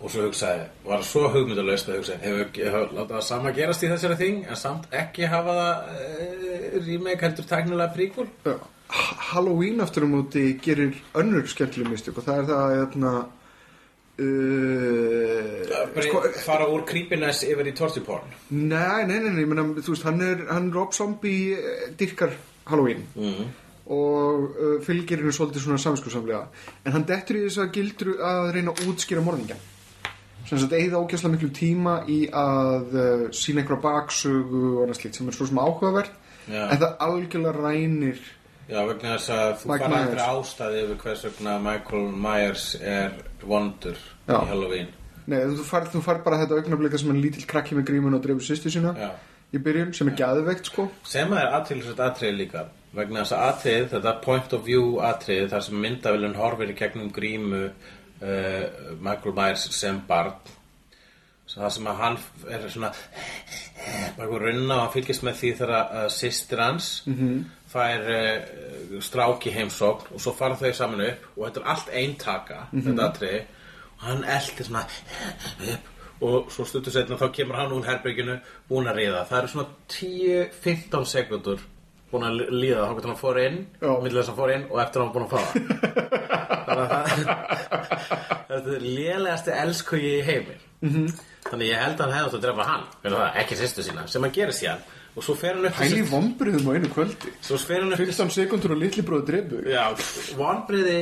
Og svo hugsaði, var svo hugmyndalaust að hugsaði, hefur við hef, láta það sama gerast í þessari þing en samt ekki hafa það uh, remake heldur tæknilega príkvul Já. Ha- Halloween aftur á móti gerir önnur skemmtileg mistök og það er það að hérna, uh, sko, fara úr creepiness yfir í torture porn Nei, nei, nei, nei, þú veist, hann er, hann Rob Zombie eh, dyrkar Halloween mm. og uh, fylgir henni svolítið svona samskuðsamlega en hann dettur í þess að gildru að reyna að útskýra morðingjan sem sagt eigða ógæslega miklu tíma í að uh, sína einhverja baksögu og annað slíkt sem er svo sem áhugavert Já. en það algjörlega rænir Já, vegna þess að þú Mike fara einhverja ástæði yfir hvers vegna Michael Myers er vondur Já. í Halloween Nei, þú far, þú far bara þetta augnablik sem hann lítill krakki með grímun og dreifur sýstu sína Já. í byrjun sem er gæðveikt sko sem að er aðtýrlisvægt atriði líka vegna þess að atrið, þetta point of view atrið þar sem myndavillin horfir í gegnum grímu uh, Michael Myers sem barn. Það sem að hann er svona bara eitthvað runna og hann fylgist með því þegar að systir hans -hmm. fær uh, strák í heimsókn og svo fara þau saman upp og þetta er allt eintaka þetta atriði. Og hann eldir svona upp og svo stuttur setna þá kemur hann úr herberginu búinn að ríða. Það eru svona 10-15 sekundur búinn að líða þá getur hann fór inn millir þess að hann fór inn og eftir hann búinn að að það þetta er lélegasti elskugi í heimi. -hmm. þannig ég held að hann hefði átt að drefa hann. Það, ekki sýstu sína, sem hann gerir síðan. Og svo fer hann upp Hæli vombriðum á einu kvöldi. Svo fer hann upp 15 sekundur og litli bróðu dreifu Já, vonbriði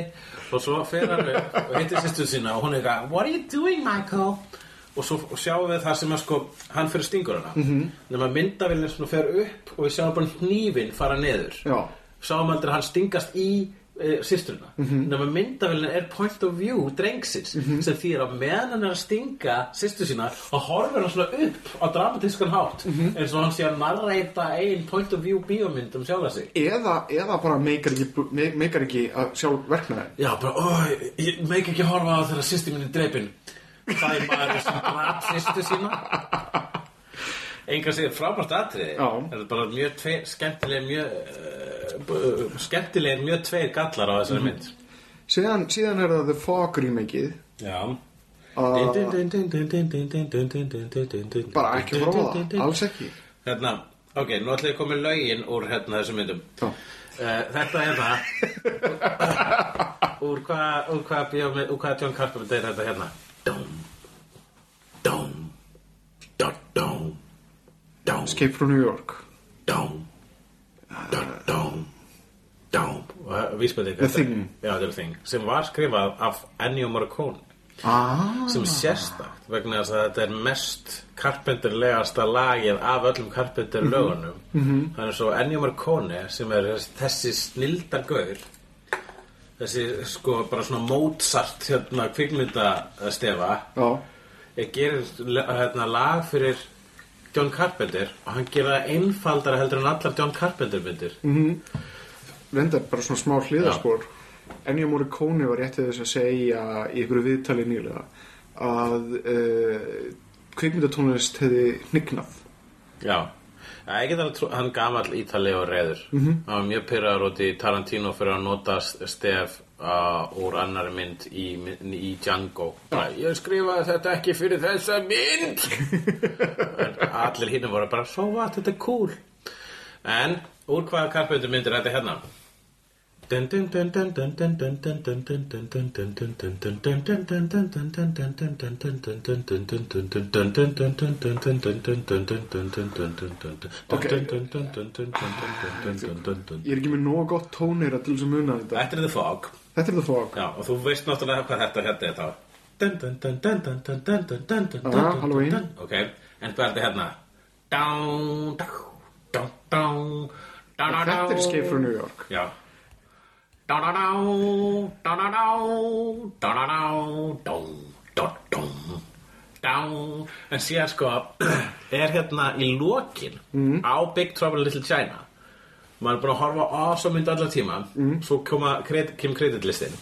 og svo fer hann upp og hittir sýstu sína og hún er eitthvað What are you doing, Michael? Og svo sjáum við það sem að sko hann fyrir stingur hana mm -hmm. nema myndavillin svona fer upp og við sjáum bara hnífin fara neður Já, sáum aldrei að hann stingast í e, sýstruna nema myndavélina er point of view drengsins sem þýr að meðan hann er að stinga sýstu sína og horfir hann svona upp á dramatískan hátt eins og hann sé að narreita ein point of view bíómynd um sjálfa sig. Eða, eða bara meikar ekki, me- meikar ekki að sjálf verknaðin Já, bara, ó, ég meik ekki horfa á þegar sýsti mín er dreipin Það er maður sem draf sýstu sína Engar sér frábært atriði. Það er bara mjög tveir, skemmtileg mjög uh, skemmtileg mjög tveir gallar á þessari mynd síðan, síðan er það The Fog remakeið Já Bara ekki það, alls ekki Hérna, ok, nú ætla ég að koma með lögin úr hérna þessum myndum uh, Þetta er það Úr hvað úr hvað bíómynd, úr hvað John Carpenter er þetta hérna Escape from New York. Dóm Dóm Dóm Dóm Vísbending The Thing. Sem var skrifað af Ennio Morricone. Ah, sem sérstakt vegna þess að þetta er mest Carpenter-legasta lagið af öllum Carpenter-lögunum. -hmm. þannig svo Ennio Morricone sem er þessi snildargaur þessi sko bara svona Mozart hérna kvikmyndastefa gerir hérna, lag fyrir John Carpenter og hann gerir það einfaldara heldur en allar John Carpenter myndir. Reyndar bara svona smá hliðarspor. Ennio Morricone var rétt til þess að segja í ykkur viðtali nýlega að uh, kvikmyndatónlist hefði hnignað. Já, ég get alveg trú, hann gamall ítali og reyður hann var mjög pyrraður út í Tarantino fyrir að nota stef uh, úr annari mynd í, í Django. Bara, ég skrifaði þetta ekki fyrir þessa mynd. Allir hinn voru bara svo what, þetta er cool. En úr hvaða karpendur myndir þetta hérna Ég er ekki með nóg gott tónir til þess að muna þetta. Þetta er The Fog. Þetta er The Fog. Já, og þú veist náttúrulega hvað þetta hérna er þá. Já, Halloween Ok, en hvað er þetta hérna? Dá, dá, dá, dá Þetta er Escape from New York. Já. En síðan sko, er hérna í lokin á Big Trouble Little China. Maður er búin að horfa á svo mynd allar tíma, svo koma, kred, kemur kreditlistin.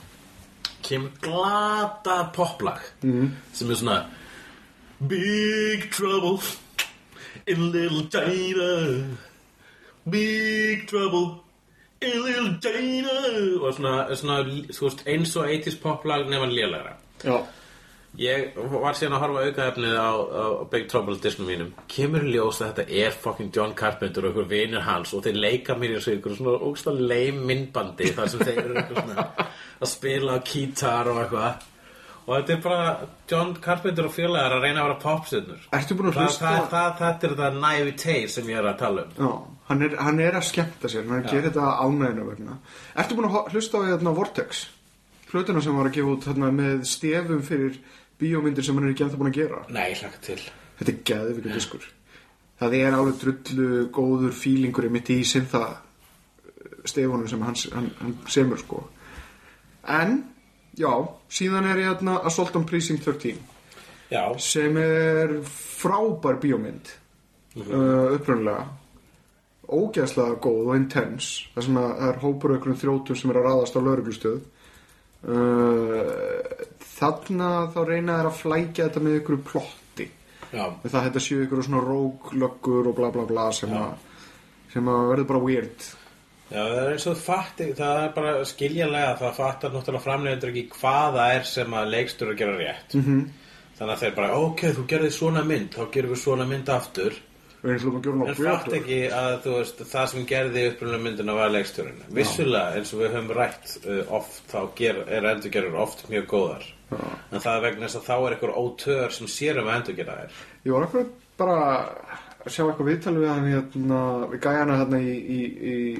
Kemur glata poplag sem er svona Big Trouble in Little China. Big Trouble in Little China. Og svona, svona þú veist, eins og 80s poplag nefn lélægra já, ég var síðan að horfa aukaefnið á, á Big Trouble disknum mínum. Kemur ljós að þetta er fucking John Carpenter og ykkur vinir hans og þeir leika mér í ykkur svona ógstað leim myndbandi þar sem þeir eru eitthvað svona að spila á kítar og eitthvað. Og þetta er bara John Carpenter og félagar að reyna að vera popstjörnur. Ertu búin að hlusta það, það, þetta er það naivete sem ég er að tala um. Já, hann er, hann er að skemmta sér hann er að gera þetta ánæginu vegna. Ertu búin að hlusta á hérna Vortex? Hlutuna sem var að gefa út hérna, með stefum fyrir bíómyndir sem hann er ekki ennþá búin að gera? Nei, hlaka til. Þetta er geðvikið diskur. Það er alveg drullu góður fílingur mitt í sinþa stefunum sem hann, hann, hann semur sko. En, já, síðan er ég hérna Assault on Precinct 13 Já, sem er frábær bíómynd uh, upprunlega ógeðslega góð og intense það sem að það er hópur aukurum þrjótum sem er að ráðast á lauruglustöð uh, þarna þá reyna þær að flækja þetta með ykkur plotti. Já, það þetta séu ykkur svona róglöggur og bla bla bla sem að sem að verður bara weird. Já, það er eins og fatti Það er bara skiljanlega Það fattar náttúrulega framleiðendur ekki hvað það er sem að leikstur að gera rétt. -hmm. Þannig að þeir bara, ok, þú gerði svona mynd Þá gerum við svona mynd aftur við hljóðum að gera En fatt ekki að veist það sem gerði upprunlega myndina var leikstjórinn. Vissulega eins og við höfum rætt uh, oft þá ger, er endurgerður oft mjög góðar. Já. En það er vegna þess að þá er einhver ótör sem sér um að endurgerða þær. Ég var akkurat bara að sjá eitthvað viðtalið við hann hérna, við gæjana hérna í, í,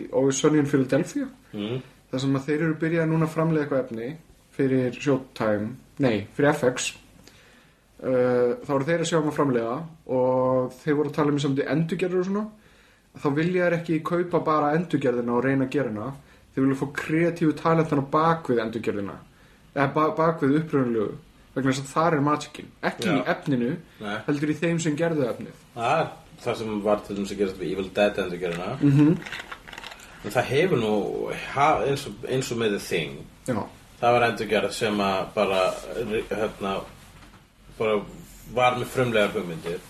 í Sunny in Philadelphia mm. þar sem að þeir eru byrjað núna að framlega eitthvað efni fyrir Showtime, nei, fyrir FX uh, þá eru þeir að sjá um að framlega og þeir voru að tala um í endurgerður og svona. Þá vilja þeir ekki kaupa bara endurgerðina og reyna að gera hana. Þeir vilja fá kreatífu talentan á bakvið endurgerðina. Eða ba bakvið uppröðunlegu vegna þess að það er magicin. Ekki í Já. efninu, Nei. heldur í þeim sem gerðu efnið. Það er það sem var til dæmis að gerast við Evil Dead endurgerina mm -hmm. En það hefur nú eins, og, eins og með já, Það var endurgerð sem að bara hérna bara var með frumlegar hugmyndir.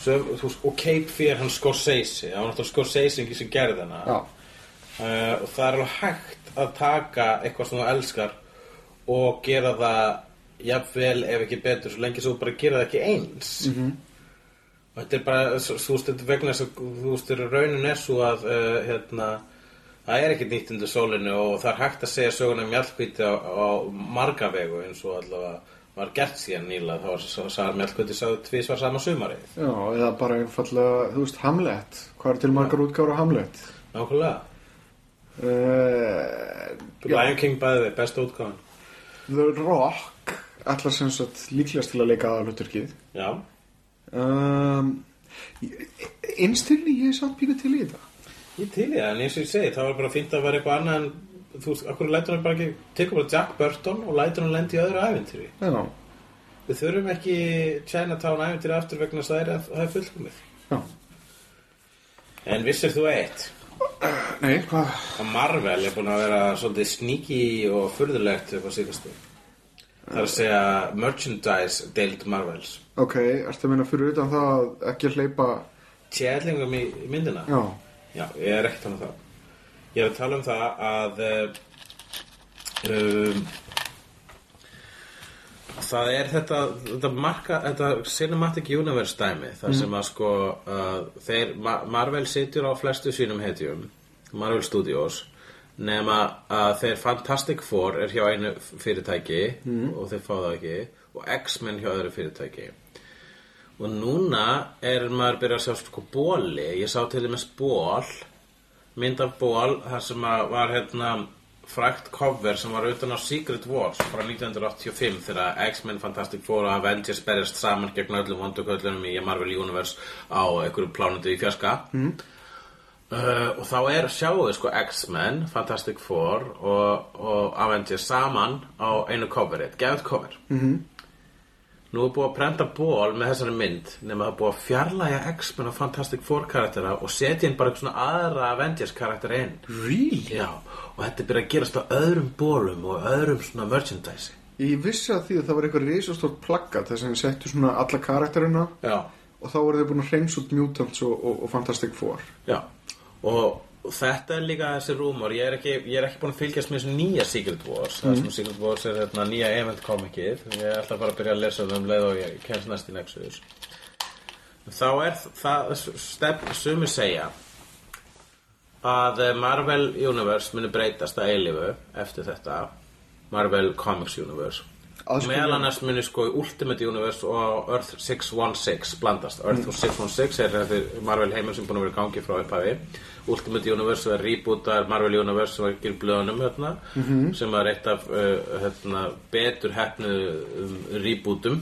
Svo, þú og Cape Fear hann Scorsese það var náttúrulega Scorsese sem gerði hana uh, og það er alveg hægt að taka eitthvað sem þú elskar og gera það jafnvel ef ekki betur svo lengi svo þú bara gera það ekki eins. -hmm. og þetta er bara þú veist, þetta vegna þess að þú veist, þegar raunin er svo að uh, hérna, það er ekkert nýtt undir sólinu og það er hægt að segja söguna um mjallkvíti á, á marga vegu eins og allavega var gert síðan nýla þá var sagði mjallkvíti sagði tvisvar sama sumarið. Já, eða bara einfallega, þú veist, Hamlet. Hvað er til margar útgáður á Hamlet? Nákvæmlega. Uh, Lion King bæði við, besta útgáðan The Rock allar sem sagt líklegast til að leika aða hluturkið já, um, einstilni ég er samt pínu til í þetta. Ég til í það, en eins og ég segi, það var bara fínt að vera eitthvað annað en þú veist, okkur lætur hann bara ekki tekur bara Jack Burton og lætur hann lendi í öðru æventýri. já, Við þurfum ekki Chinatown æventýri aftur vegna þess að það er, það er fullkomið. já En vissir þú eitt, nei, hvað, að Marvel er búin að vera svolítið sneaky og furðulegt upp á síðastu. Það er að segja merchandise deild Marvels. ok, ertu að minna fyrir utan það að ekki hleypa Tjælingum í, myndina. já, Já, ég er ekkert að tala um það. Ég er að tala um það að uh, um, það er þetta, þetta marka, þetta Cinematic Universe dæmi, þar sem að sko uh, þeir, Ma Marvel situr á flestu sínum hetjum, Marvel Studios, nema að þeir Fantastic Four er hjá einu fyrirtæki og þeir fá það ekki og X-Men hjá öðru fyrirtæki. Og núna er maður byrjað að sjá sko bóli ég sá til dæmis ból mynd af ból þar sem var hérna frækt cover sem var utan á Secret Wars frá 1985 þegar X-Men Fantastic Four og Avengers berjast saman gegn öllum vonduköllunum í Marvel Universe á einhverju plánutu í fjarska. Mm. uh, og þá er sjáuðu sko X-Men Fantastic Four og, og Avengers saman á einu coveri, ett gefið cover Nú er búið að prenta ból með þessari mynd nema er búið að fjarlæga X-Men og Fantastic Four karaktera og setja inn bara eitthvað svona aðra Avengers karakter inn. Really? Já, og þetta er byrjað að gerast á öðrum bólum og öðrum svona merchandise. Ég vissi að því að það var eitthvað risastórt plaggat þess að við settu svona alla karakterina Já, og þá voru þið búin að hreins út Mutants og, og, og Fantastic Four. Já og, og þetta er líka þessi rúmor. Ég er ekki, ég er ekki búin að fylgjast með þessu nýja Secret Wars. Það sem Secret Wars er þetta nýja event komikið ég ætla bara að byrja að lesa um leið og ég kemst næst í Nexus. Þá er það stefn sumi segja að eh, Marvel Universe muni breytast að eilifu eftir þetta. Marvel Comics Universe meðal annars muni sko í Ultimate Universe og Earth 616 blandast. Earth 616 er þetta Marvel heimur sem búin að vera gangi frá upphafi. Ultimate Universe er rebootar Marvel Universe sem var ekki blöðunum hérna, sem er eitt af uh, hérna, betur hefnu um, rebootum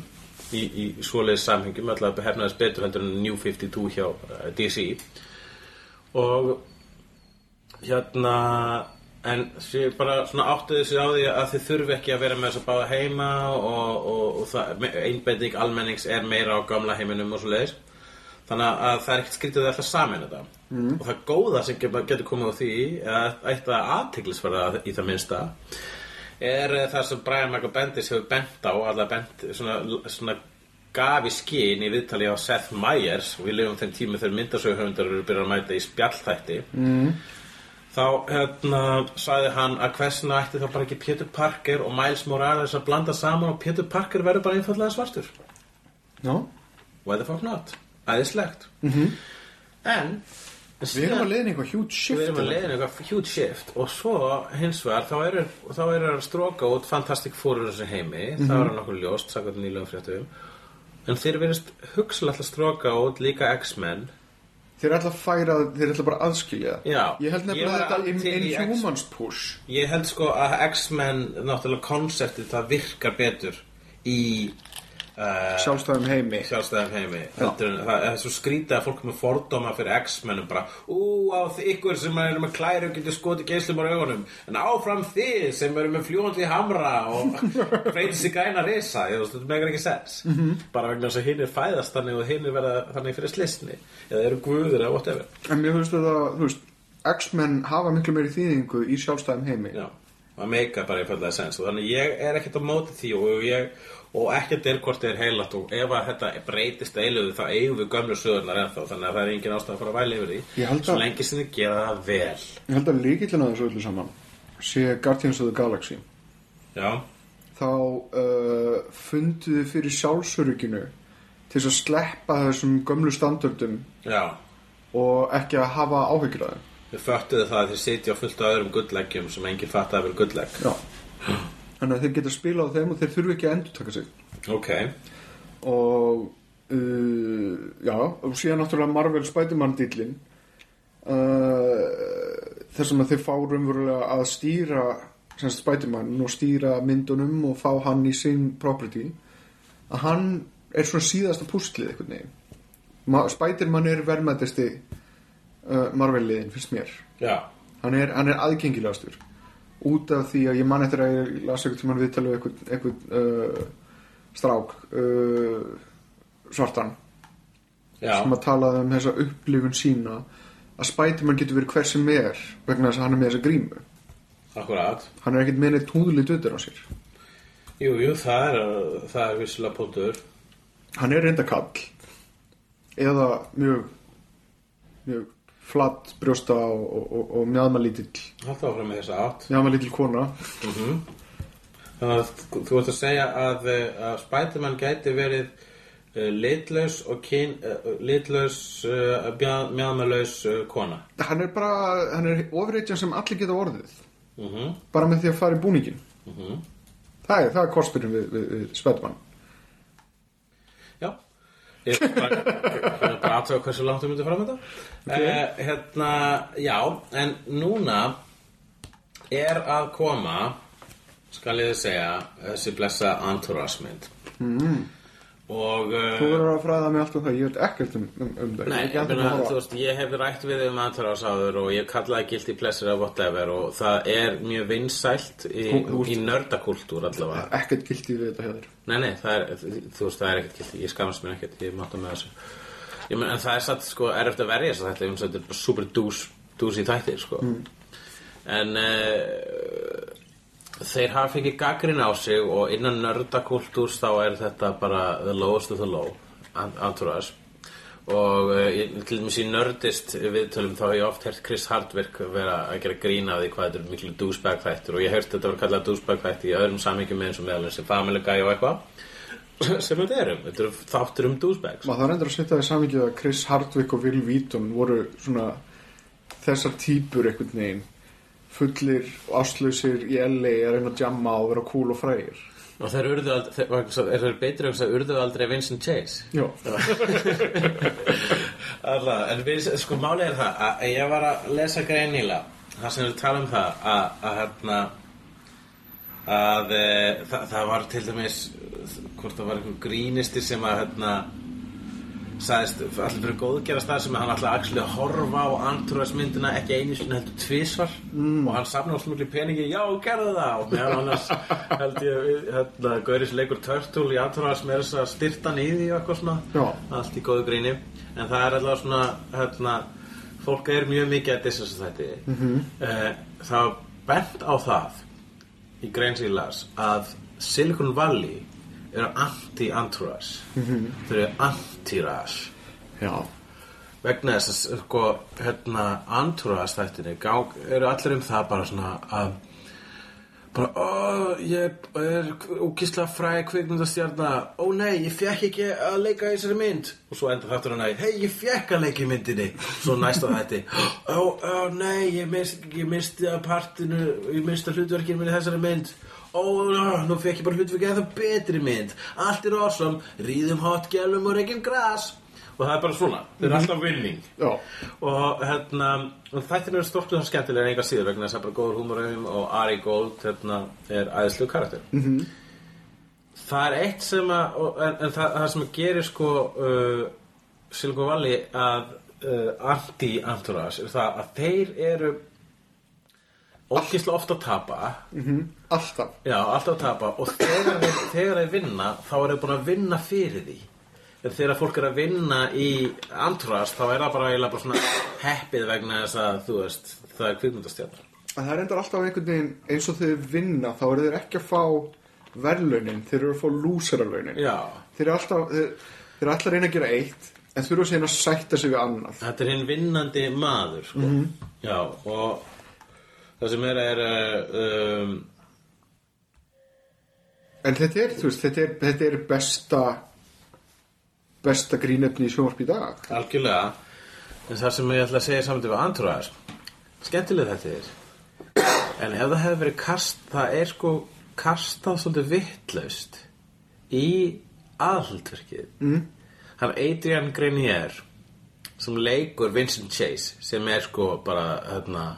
í, í svoleiðis samhengjum alltaf hefnaðist betur heldur en New 52 hjá uh, DC og hérna en sé bara svona áttuðu sig á því að þið þurfi ekki að vera með þess að báða heima og, og, og það, einbeiting almennings er meira á gamla heiminum og svo leiðis þannig að það er ekkert skrítið að alltaf samin þetta mm. og það góða sem getur komið á því eða eitt að aðtiklisverða í það minnsta er eh, það sem Brian Michael Bendis hefur bent á allavega bent svona, svona gaf í skinn í viðtali á Seth Meyers við lifum þeim tími þegar myndasöguhöfundar eru byrjað að mæta í spjallþætti mm. Þá hérna sagði hann að hversna ætti þá bara ekki Peter Parker og Miles Morales að blanda saman og Peter Parker verður bara einfallega svartur? Já, why the fuck not, æðislegt. Mm -hmm. en við erum að leiðin eitthvað huge shift við erum að leiðin eitthvað huge shift. Og svo hins vegar þá eru þá eru að stróka út Fantastic Four úr þessu heimi, það er nokkuð ljóst sagði nýlegum fréttum. En þeir verðist hugsalega að stróka út líka X-Men Þeir ætla að færa, þeir ætla bara að aðskilja. Já, Ég held nefnilega var þetta in, X- Inhumans push. Ég held sko að X-Men náttúrulega konseptið það virkar betur í sjálfstæðum heimi. Sjálfstæðum heimi. En, það er svo skrítið að fólk með fordóma fyrir X-mennum bara ú á þið ykkur sem eru með klæri og getur skotið geislum á augunum en áfram þið sem eru með fljúandi hamra og risa. Ég, veist, þetta megar ekki sens. -hmm. bara vegna þess að hinn er fæðast þannig og hinn er verða þannig fyrir slisni eða eru guður eða whatever. En mér finnst þetta, X-menn hafa miklu meiri þýðingu í sjálfstæðum heimi. Já, það meika bara í föllega sens og þannig ég er ekkert á móti því og ég og ekkert er hvort þið er heilat og ef að þetta breytist eiluðu þá eigum við gömlu sögurnar ennþá þannig að það er engin ástæð að fara að væli yfir því svo að- lengi sem þið gera það vel Ég held að líkillin að þessu öllu saman sé Guardians of the Galaxy. Já, Þá uh, fundu þið fyrir sjálfsörygginu til að sleppa þessum gömlu standardum já og ekki að hafa áhyggjur af þeim. Við föttuðu það að þið sitja á fullt af öðrum gullleggjum sem enginn fatt að vera gulllegg Já. Þannig að þeir geta spilað á þeim og þeir þurfi ekki að endur taka sig. Ok, og uh, já, og síðan náttúrulega Marvel Spider-Man dýllin uh, þess að þeir fá raunverulega að stýra Spider-Man og stýra myndunum og fá hann í sinn property. Að hann er svona síðasta púslið einhvern veginn. Ma Spider-Man er verðmættasti uh, Marvel-liðin fyrst mér. Já, hann er, er aðgengilegastur út af því að ég man eftir að ég las eitthvað tímann viðtalið eitthvað, eitthvað uh, strák uh, svartan. Já, sem að talaði um þessa upplifun sína að Spiderman getur verið hver sem er vegna þess að hann er með þessa grímu. Akkurat. Hann er ekkert með neitt húðlið döður á sér. Jú, jú, það er, það er vissilega póntur hann er reynda kall eða mjög mjög flatt brjósta og, og, og, mjadmalítill Haltu áfram með þessa átt. Mjadmalítill kona. Þannig að þú ert að segja að, eh, að Spiderman gæti verið uh, litlaus og kyn, uh, litlaus, uh, mjadmalaus uh, kona. Hann er bara, hann er ofreitjan sem allir geta orðið. Mm bara með því að fara í búningin Mhm. það er, það er kosturinn við, við, við Spiderman Ég ég er bara aðtöða hversu langt þú myndir fram þetta okay. Hérna, já, en núna er að koma skal ég segja þessi blessa entourage mynd mm. Og uh, þú verður að fræða mig allt um það, ég veit ekkert um, um, um það Nei, Ég að þú veist, ég hef rætt við um entourage áður og ég kallaði guilty pleasure of whatever og það er mjög vinsælt í, í nördakultúr allavega. Ekkert gildi við þetta hefur Nei, nei, það er, þú veist, það er ekkert gildi, ég skamast mér ekkert, ég mátta með þessu. Ég menn, en það er satt, sko, er eftir að verja þess að þetta, um, þetta er bara super dús, dús í þættir, sko. En uh, þeir hafa fengið gaggrin á sig og innan nördakultúrs þá er þetta bara the lowest of the low, entourage. Og uh, ég, til dæmis í nördist viðtölum þá hef ég oft hert Chris Hardwick vera að gera grína því hvað þetta er miklu douchebag þættir og ég hef hert þetta var kallað douchebag þætti í öðrum samhengjum eins og meðal þessi Family Guy og eitthvað sem þetta eru, þetta eru þáttur um douchebags. Maður þarf endur að setja það í samvikið að Chris Hardwick og Will Wheaton voru svona þessar típur einhvern veginn fullir og áslausir í LA að reyna að jamma og vera cool og frægir. Og þeir urðu aldrei, þeir, vegna þess að- er þeir að urðu aldrei Vincent Chase. Já, Alla, en við, sko málið er það að ég var að lesa grein nýlega það sem er að tala um það að, að hérna að e, það, það var til dæmis hvort það var einhver grínisti sem að hérna sagðist allir fyrir góðgera stað sem hann ætlaði actually að horfa á Androids myndina ekki einu sinni heldur tvisvar. Mm. og hann safna á smugli peningi já, gerðu það. Og meðan annars held ég hérna, Gauris leikur Turtle í Androids með þess að styrta því og eitthvað svona. Allt í góðu gríni. En það er alltaf svona hérna, fólk er mjög mikið að dissa að þetta mm -hmm. það var bent á það í grein sem ég las að Silicon Valley eru anti-entourage. Þau eru anti-rage. Já, vegna þess að sko hérna entourage þættinni eru allir um það bara svona að bara, ó, ég er úkislega fræ kvikmyndastjarna. Ó nei, ég fekk ekki að leika í þessari mynd. Og svo enda þáttur hann að hei, ég fekk að leika í myndinni. Svo næsta þætti ó, ó nei, ég, mist, ég misti að partinu ég misti að hlutverkinu minni þessari mynd ó, ó, nú fekk ég bara hlutverkinu eða betri mynd. Allt er awesome, ríðum hot gælum og reykjum gras. Og það er bara svona, þetta er alltaf winning já. Og hérna þættin eru stórkuð og skemmtilega enga síður vegna þess að bara góður húmórum og Ari Gold hérna, er æðislu karakter. -hmm. það er eitt sem að en, en það, það sem gerir sko uh, Silicon Valley að uh, anti-anturas er það að þeir eru ógislega ofta að tapa. Alltaf. Já, alltaf að tapa. Og þegar þeir, vinna þá er þeir búin að vinna fyrir því. En þegar fólk er að vinna í Antras þá er það bara, bara svona heppið vegna þess að þú veist það er kvikmyndastjarnar En það er enda alltaf einhvern veginn eins og þeir vinna þá eru þeir ekki að fá verðlaunin, þeir eru að fá lúsaralaunin Já, Þeir eru alltaf, þeir, þeir eru alltaf að reyna að gera eitt en þurfa síðan að sætta sig við annað. Þetta er hinn vinnandi maður sko. Já, og það sem er er uh, um, En þetta er, veist, þetta er, þetta er besta besta grínefni í sjónvarp í dag. algjörlega. En það sem ég ætla að segja saman við Antras skemmtileg þetta er en ef það hefði verið kast það er sko kastað svolítið vittlaust í aðhaldverkið mm. hann Adrian Grenier sem leikur Vincent Chase sem er sko bara hérna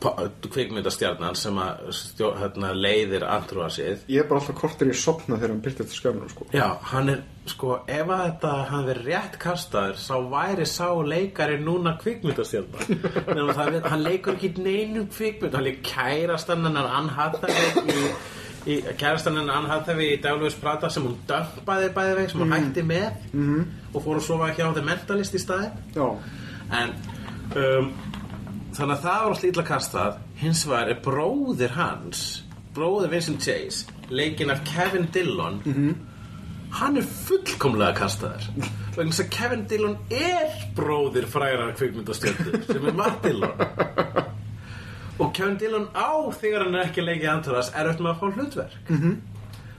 kvikmyndastjarnan sem að stjó, hérna, leiðir Antrúasið Ég er bara alltaf kortir í sopna þegar hann byrti þetta skjáminu sko. Já, hann er, sko, ef að þetta hann verið rétt kastaður, sá væri sá leikari núna kvikmyndastjarnar. Nefnum það, hann leikur ekki neinum kvikmynd, hann leik kærastan hennar Ann Hathaway í, í kærastan hennar Ann Hathaway í Daglugus Prata sem hún dömpaði bæði veg, sem hún hætti með -hmm. og fór að sofa hjá The Mentalist í staðinn. Já, En um, þannig að það var alltaf illa kastað. Hins er bróðir hans bróðir Vincent Chase leikinn af Kevin Dillon. Hann er fullkomlega kastaður. Vegna þess að Kevin Dillon er bróðir frægra kvikmyndastjöldu sem er Matt Dillon. Og Kevin Dillon á þegar hann er ekki leikið Antaras er auðvitað með að fá hlutverk. -hmm.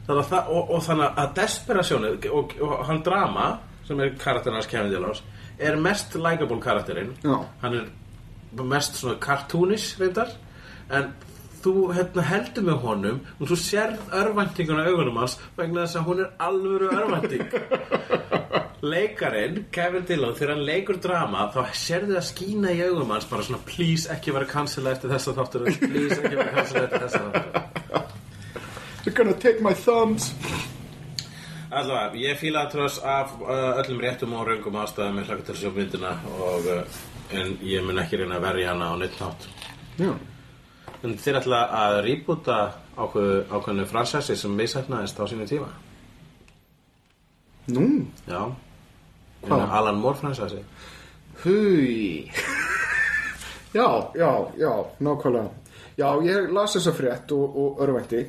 þannig að það, og, og þannig að desperasjónu og, og hann drama sem er karakterinn hans Kevin Dillons er mest likeable karakterinn. Já. hann er mest svona cartoonish reyndar. En þú hérna, heldur með honum og þú sérð örvæntinguna augunum hans vegna þess að hún er alvöru örvænting. Leikarinn Kevin Dillon þegar hann leikur drama þá sérðu það skína í augum hans bara svona please ekki vera cancela eftir þessa þáttur please ekki vera cancela eftir þessa þáttur. They're gonna take my thumbs Allavega, ég fíla að tröss af uh, öllum réttum og raungum ástæðum með hlaka til að sjá myndina og, uh, en ég mun ekki reyna að verja hana á neitt nátt Já, En þeir ætla að rýbúta ákveðinu fransessi sem misætnaðist á sínu tíma? Nú, Já. Hvað? Alan Moore fransessi hui Já, já, já, nákvæmlega. Já, ég las þessa frétt og, og örvænti.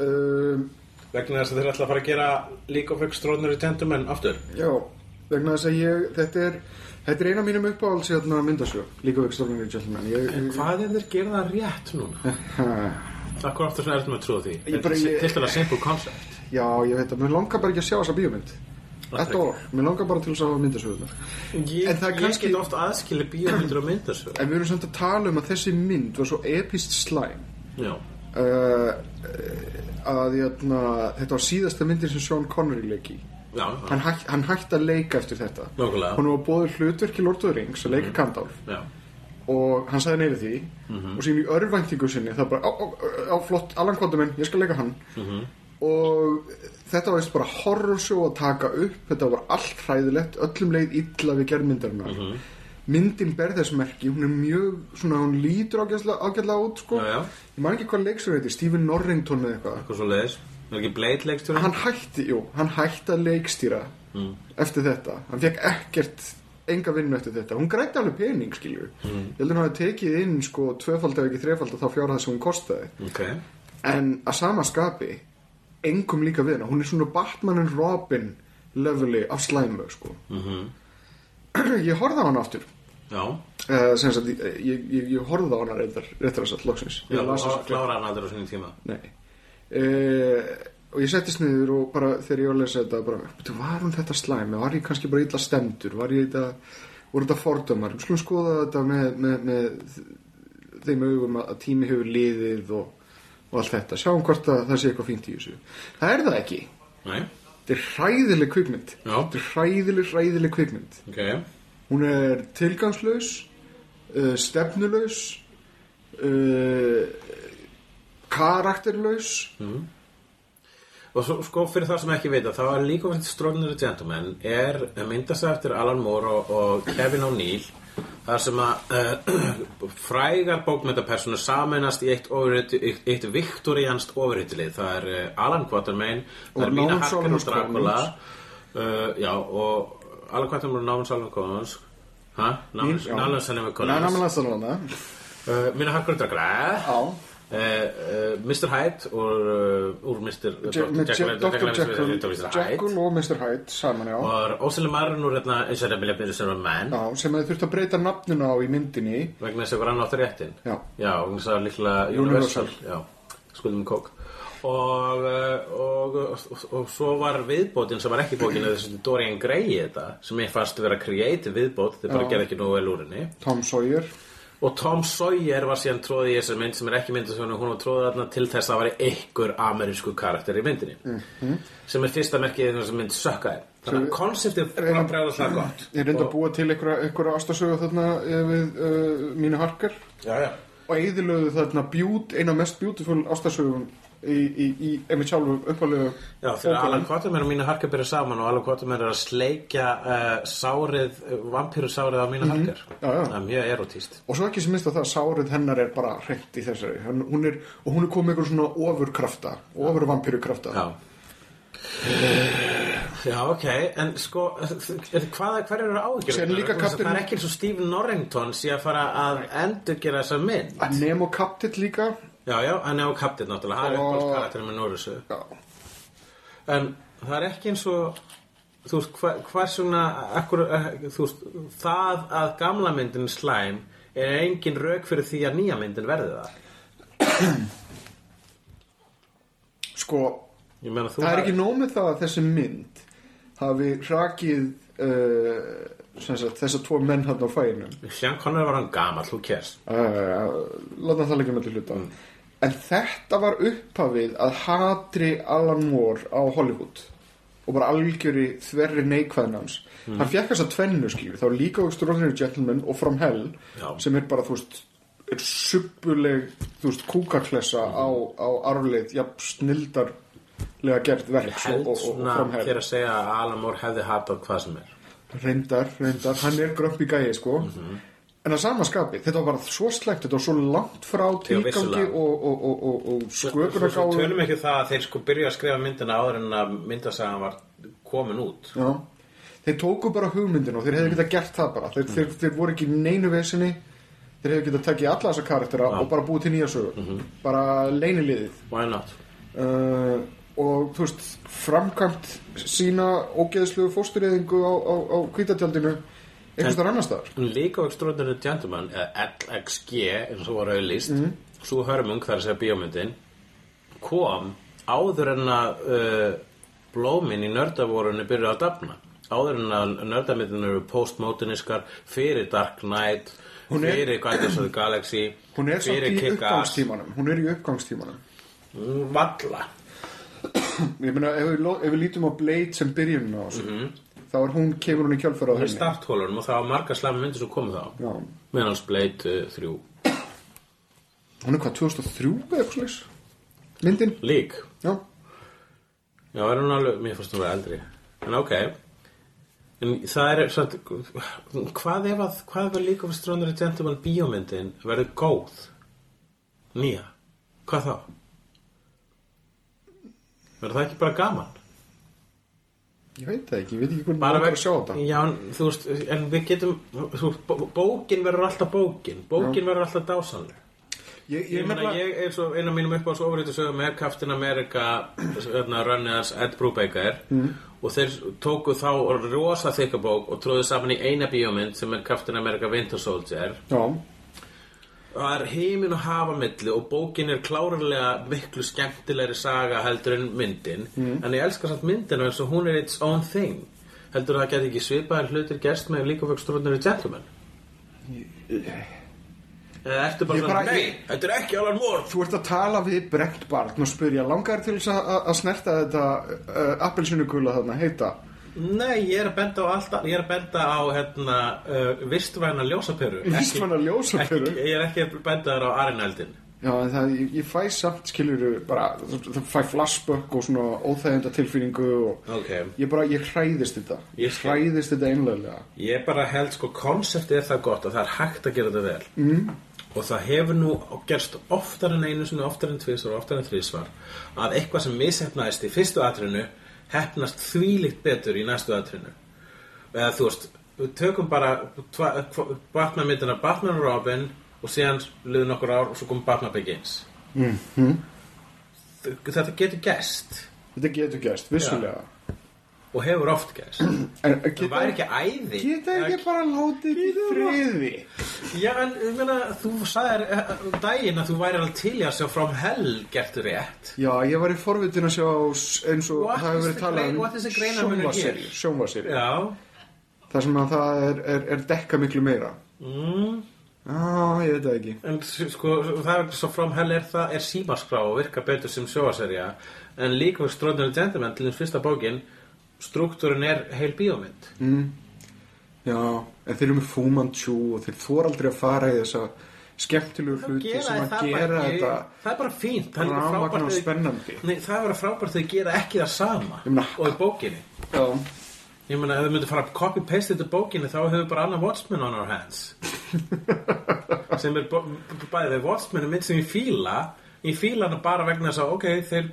Um, Vegna þess að þeir ætla að fara að gera League of Extraordinary Gentlemen aftur? Já, vegna þess að ég þetta er, þetta er eina af mínum uppáhalds hérna myndasög, líka við Extraordinary Gentleman ég, En hvað er þeir gera það rétt núna? Akkur aftur svona ertum að trúa því. Ég bara- ég- Til þetta simple concept. Já, ég veit að mér langar bara ekki að sjá þessa bíómynd. Þetta orð, mér langar bara til þess að hafa myndasögunar Ég, En það ég kannski- get oft aðskili bíómyndir og myndasög En við erum samt að tala um að þessi mynd var svo epist slæm. Já, að jötna, þetta var síðasta myndin sem Sean Connery leiki já, hann, hæ, hann hætti að leika eftir þetta. Nákvæmlega. hann var bóður hlutverk í Lord of the Rings að leika mm Gandalf. Já. Og hann sagði neyri því. Og síðan í örvæntingu sinni það bara, á, á, á flott, Kvotum minn, ég skal leika hann. Og þetta var bara horrorsjó að taka upp. Þetta var allt hræðilegt, öllum leið illa við gerðmyndarinnar myndin ber þess merki, hún er mjög svona, hún lítur ágætlega út sko. Já, já. ég man ekki hvað leikstur heitir, Stephen Norrington eða eitthvað. Eitthvað svo leiðis Er ekki Blade leikstjóri? hann hætti, jú, hann hætti að leikstýra eftir þetta. Hann fekk ekkert enga vinnu eftir þetta. Hún grætti alveg pening, skilju ég heldur hann hafi tekið inn, sko, tvöfald ef ekki þrefald þá fjárhæð sem hún kostaði. Ok. En að sama skapi engum líka við hana, hún er svona Batman and Robin leveli af slæmu, sko. Ég horfði á hana aftur uh, sem sagt, ég, ég, ég, horfði á hana reyndar, reyndar að satt, loksins Já, klára hann aldrei á sinni tíma. Nei. Uh, Og ég settist niður og bara þegar ég var að lesa þetta bara, "Bíddu, var hún þetta slæm? Eða var ég kannski bara illa stemdur var ég þetta, voru þetta fordömar við skulum skoða þetta með, með, með þeim augum að tími hefur liðið og, og allt þetta. Sjáum hvort að það sé eitthvað fínt í þessu. Það er það ekki, Nei. Þetta er hræðileg kvikmynd. Já. þetta er hræðileg, hræðileg kvikmynd. Ok hún er tilgangslaus uh, stefnulaus uh, karakterlaus. Og svo, sko fyrir það sem ekki vita, þá er líka fyrir Extraordinary Gentlemen er myndast eftir Alan Moore og, og Kevin O'Neill þar sem að uh, frægar bókmyndapersonu saminast í eitt, eitt, viktorianst ofurhittilið. Það er Alan Quatermain, það Og er Harker Solomon og Dracula uh, Já, og Alan Quatermain og Náman Solomon Collins Hæ? Náman Já. Solomon Collins Nei, námið næsta núna uh, Mina Harker og Dracula Já Uh, uh, Mr. Hyde uh, úr Mr. Dr. Jekyll og Mr. Hyde saman, já og Ósili Marun úr hérna eins og Rebellia Byrjus er Man Já, sem hefði þurft að breyta nafninu á í myndinni vegna þess að ykkur annar áttur réttin Já. já vegna þess að líklega Universal. Universal skuldum kók og, uh, og, og, og svo var viðbótin sem var ekki bókin eða þessi Dorian Gray í þetta sem ég fannst vera creative viðbót þeir bara gerði ekki nógu vel úr henni. Tom Sawyer. Og Tom Sawyer var síðan tróðið í þessari mynd sem er ekki myndið sem hún var tróðið þarna til þess að það væri einhver amerísku karakter í myndinni. Sem er fyrsta merkið þess að mynd sökkaði. Þannig að konseptið var bregðast gott. Ég reyndi að búa til einhverja, ástasögu þarna eh, við uh, mínu harkar já, já. og eðilöðu þarna bjút, eina mest beautiful ástasögum í, í, í einmitt sjálfu uppálegu Já, þegar Alan Quatermain og mínu harkar byrja saman og Alan Quatermain er að sleikja uh, sárið, uh, vampíru sárið á mínu harkar Mhm. Já, já. það er mjög erotíst og svo ekki sem minnst að það sárið hennar er bara hreint í þessari. Hún er, og hún er komið einhver svona ofurkrafta ofurvampírukrafta. Já. Já, ok, en sko hvað, hver eru líka kaptinn- Það er ekki eins og Stephen Norrington sé að fara að endurgera þessa mynd. Nemo Captain líka Já, já, hann er á kaptinn náttúrulega, hann er Og- uppáhalds karakterinn með Norrisu Já, En það er ekki eins og þú veist, hva, hvað svona akkur, þú veist, það að gamla myndin slæm er engin rauk fyrir því að nýja myndin verði það. Sko meina þú það er ekki nóg með það að þessi mynd hafi hrakið uh, sem sagt, þessa tvo menn hann á fæinum. Sean Connery var hann gamall, who cares? Uh, láta það leggja með til hluta en þetta var upphafið að hatri Alan Moore á Hollywood og bara algjöri þverri neikvæðin hans. Hann fekk þess að tvennu skilur þá líka Extraordinary Gentleman og From Hell Já. sem er bara þú veist er subbuleg þú veist kúkaklessa á, á arfleið jafn snildarlega gert verk held og, og, og svona From Hell. þegar að segja að Alan Moore hefði hatað hvað sem er. Reyndar, reyndar, hann er grömpi gæi sko. Mhm. En að sama skapi, þetta var bara svo slæmt þetta var svo langt frá tilgangi og, og, og, og, og Svo svo sköpunargáfu. tölum ekki það að þeir sko byrja að skrifa myndina áður en að myndasagan var komin út. Já, þeir tóku bara hugmyndin og þeir hefðu getað gert það bara. Þeir, þeir, þeir voru ekki neinu vesinni þeir hefðu getað tekið alla þessa karaktera og bara búið til nýja sögur bara leiniliðið Why not? uh, og þú veist framkvæmt sína ógeðslugu fóstureyðingu á, á, á kvítatjaldinu einhvers þar annars staðar? Líka á Extraordinary Gentleman eða LXG eins og var auðlýst mm. svo hörmung þar segja bíómyndin kom áður en að uh, blómin í nördavorunni byrjuði að dafna. Áður en að nördamyndin eru postmoderniskar fyrir Dark Knight er- fyrir Guardians of the Galaxy hún er samt í uppgangstímanum. Hún er í uppgangstímanum. Mm, Valla ég meina ef við, ef við lítum á Blade sem byrjunum á þessu þá er hún, kemur hún í kjálfæra á Hún er henni starthólunum og það var marga slæmi myndir sem komið þá. Já. meðan Blade uh, 3 hún er hvað 2003 eða eitthvað slags myndin, Lík já. Já, er hún alveg, mér fannst hún vera eldri. En ok. En það er satt, Hvað ef að Hvað ef að líka fyrir Strónari Gentleman bíómyndin verður góð? Nýja. Hvað þá? Verður það ekki bara gaman? Ég veit það ekki, ég veit ekki hvernig maður veg- að sjá þetta. Já, þú veist, en við getum þú Bókin verður alltaf bókin. Bókin verður alltaf dásanleg ég, Ég, ég, meina, ég, er svo einu af mínum uppáhalds ofriðu sögum er Captain America hérna, Runners Ed Brubaker. Mm. og þeir tóku þá rosa þykka bók og tróðu saman í eina bíómynd sem er Captain America Winter Soldier. Já, það er heimin og hafa milli og bókin er klárlega miklu skemmtilegri saga heldur en myndin. En ég elska samt myndina eins og hún er its own thing. Heldur það geti ekki svipaðar hlutir gerst með líka fyrir stróðnir í Gentleman eða ertu bara Ég svona bara- nei, þetta er ekki Alan Moore. Þú ert að tala við brent barn og spyrja, langar til þess að, snerta þetta uh, appelsinu þarna heita Nei, ég er að benda á alltaf Ég er að benda á hérna uh, Vistvæna ljósaperu. Vistvæna ljósaperu? Ekki- Ég er ekki að benda þar á Arineldin Já, en það, ég, ég fæ samt skilur bara, það, fæ flashback og svona óþægenda tilfinningu og Ok. ég bara, ég hræðist þetta. Ég hræðist þetta einlega Ég bara held sko, konseptið er það gott að það er hægt að gera þetta vel. Mm. og það hefur nú gerst oftar en einu oftar en tvisvar og oftar en þrísvar að eitthvað sem mishefnaðist í fyrstu atrinu hefnast þvílíkt betur í næstu atrinu eða þú veist, við tökum bara Batman myndina Batman Robin og síðan liður nokkur ár og svo kom Batman Begins. Mm -hmm. Þetta getur gerst. Þetta getur gerst, vissulega og hefur oft En Það væri ekki æði. geta ekki bara látið í friði? Já, en meina, þú sagðir uh, daginn að þú væri alveg til að sjá From Hell gertu rétt. Já, ég var í forvitin að sjá eins og What það hefur verið talað um. Já, þar sem að það er, er, er dekka miklu meira. Mm, Já, ég veit það ekki. En sko, það er svo From Hell er það er símaskrá og virkar betur sem sjóaserja en líka fyrir Stróðnir Gentleman til þess fyrsta bókin struktúrin er heil bíómynd mm. Já, en þeir eru með Manchu og þeir þor aldrei að fara í þessa skemmtilegu hluti sem að það gera bara þetta það er bara fínt það er frábært og spennandi. Nei, það er bara frábært að þau gera ekki það sama Ég meina- og í bókinni Já, Ég meina, ef þau myndu fara að copy-paste þetta bókinni þá hefur bara annað Watchmen on our hands sem er bo- bæði Watchmen er mynd sem ég fíla ég fíla hana bara vegna þess að ok, þeir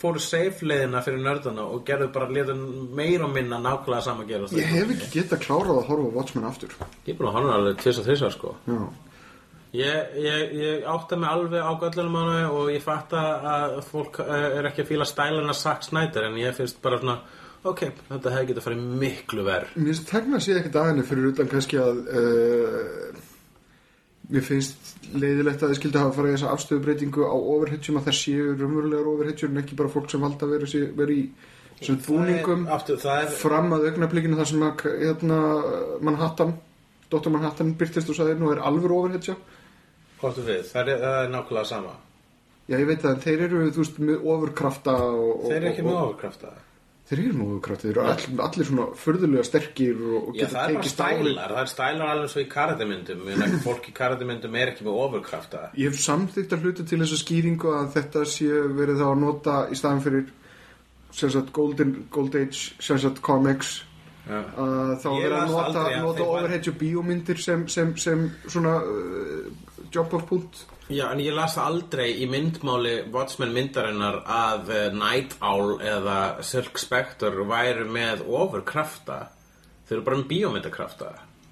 fóru safe leiðina fyrir nördana og gerðu bara liða meira og minna nákvæmlega sama að gera ég hef ekki getað klárað að horfa Watchmen aftur. Ég er búin að horfa alveg tvis og þrisvar sko. Já, Ég, ég, ég átta mig alveg á göllunum hana og ég fatt að fólk eh, er ekki að fíla stælina Zack Snyder en ég finnst bara svona ok, þetta hefði getað farið miklu verð mér finnst tegna sér ekkert að henni fyrir utan kannski að uh, mér finnst leiðilegt að þið skildi hafa farið þessa afstöðubreitingu á overhitjum að það séu raunverulegar overhitjur en ekki bara fólk sem valda að vera, í sem það er, fram að augnablikinu þar sem að hérna, Manhattan Dr. Manhattan byrtist og sagði nú er alveg overhitja Hvort við, það er, það er nákvæmlega sama Já, ég veit það, en þeir eru, þú veist, með ofurkrafta og, Þeir eru ekki og, með og, ofurkrafta Þeir eru með ofurkrafta, þeir eru all, allir svona furðulega sterkir og, og Já, það er bara við- stælar, það er stælar alveg svo í karatemyndum. En fólk í karatemyndum er ekki með ofurkrafta Ég hef samþýtt að hluta til þessa skýringu að þetta sé verið þá að nota í staðan fyrir sem sagt Golden, Gold Age, sem sagt Comics Já. að þá Ég verið að las nota, aldrei að nota þeir væru- overheadju bíómyndir sem, sem, sem svona uh, job of punt Já, en ég las aldrei í myndmáli Watchmen myndarinnar að uh, Night Owl eða Silk Spectre væru með ofurkrafta. Þeir eru bara með bíómyndakrafta.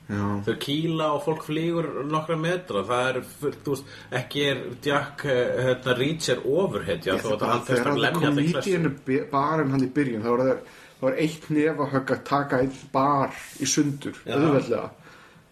Já, Þau kýla og fólk flýgur nokkra metra. Það er, þú veist, ekki er Jack uh, hérna, Reacher ofurhetja þó að hann þegar fyrst að lemja það í komídíinu barinn hann í byrjun þá var það, það var eitt nefahögg að taka einn bar í sundur auðveldlega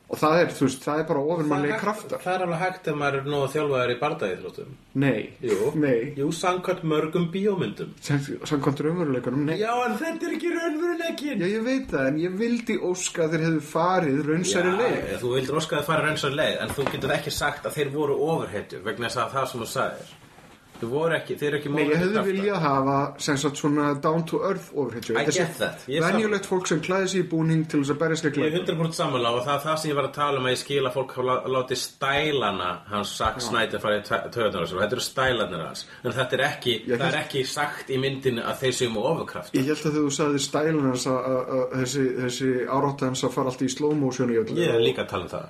og það er, veist, það er bara ofurmannlega kraftar. Það er alveg hægt ef maður er nú að þjálfaður í bardagíþróttum Nei, Jú, nei. Jú, samkvæmt mörgum bíómyndum. Samkvæmt raunveruleikunum, nei. Já, en þetta er ekki raunveruleikin Já, ég veit það, en ég vildi óska að þeir hefðu farið raunsæri leið. Já, þú vildir óska að fara raunsar leið en þú getur ekki sagt að þeir voru ofurhetjur vegna þess að það sem þú sagðir ekki, þeir eru ekki Nei, ég hefði viljað hafa sem sagt svona down to earth overhitju I get that, Venjulegt fólk sem klæði sig í búning til þess að berja sig Ég er 100% sammála og það er það sem ég var að tala um að ég skil að fólk hafa lá- látið stælana hans Zack Snyder fara í töðunar og þetta eru stælanir hans. En þetta er ekki, Ég það er ekki sagt í myndinu að þeir séu með ofurkraft. Ég held að þú sagði stælun hans að, að, að þessi, árátt hans að fara alltaf í slow motion Ég er líka að tala um það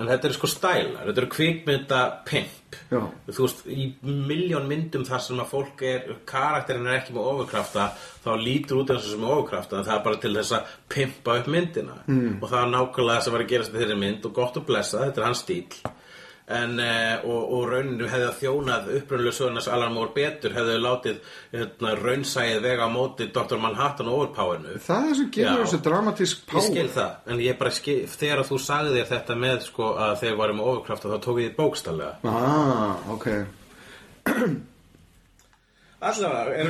En þetta eru sko stælar, þetta eru kvikmynda pimp Já. Þú veist, í miljón myndum þar sem að fólk er, karakterin er ekki með ofurkrafta þá lítur út eins og sem ofurkrafta en það er bara til þess að pimpa upp myndina mm. og það er nákvæmlega það sem var að gerast í þeirri mynd og gott að blessa, þetta er hans stíl en, eh, og, og rauninu hefði að þjónað upprunnulega sögurnars Alan Moore betur hefði látið hérna, raunsæið vega á móti Dr. Manhattan og Overpowerinu Það er það sem gefur þessu dramatísk Ég power skil það, en ég bara skil, þegar þú sagði þér þetta með sko að þeir varum með ofurkrafta þá tók ég því bókstallega. Ah, ok Allavega, er,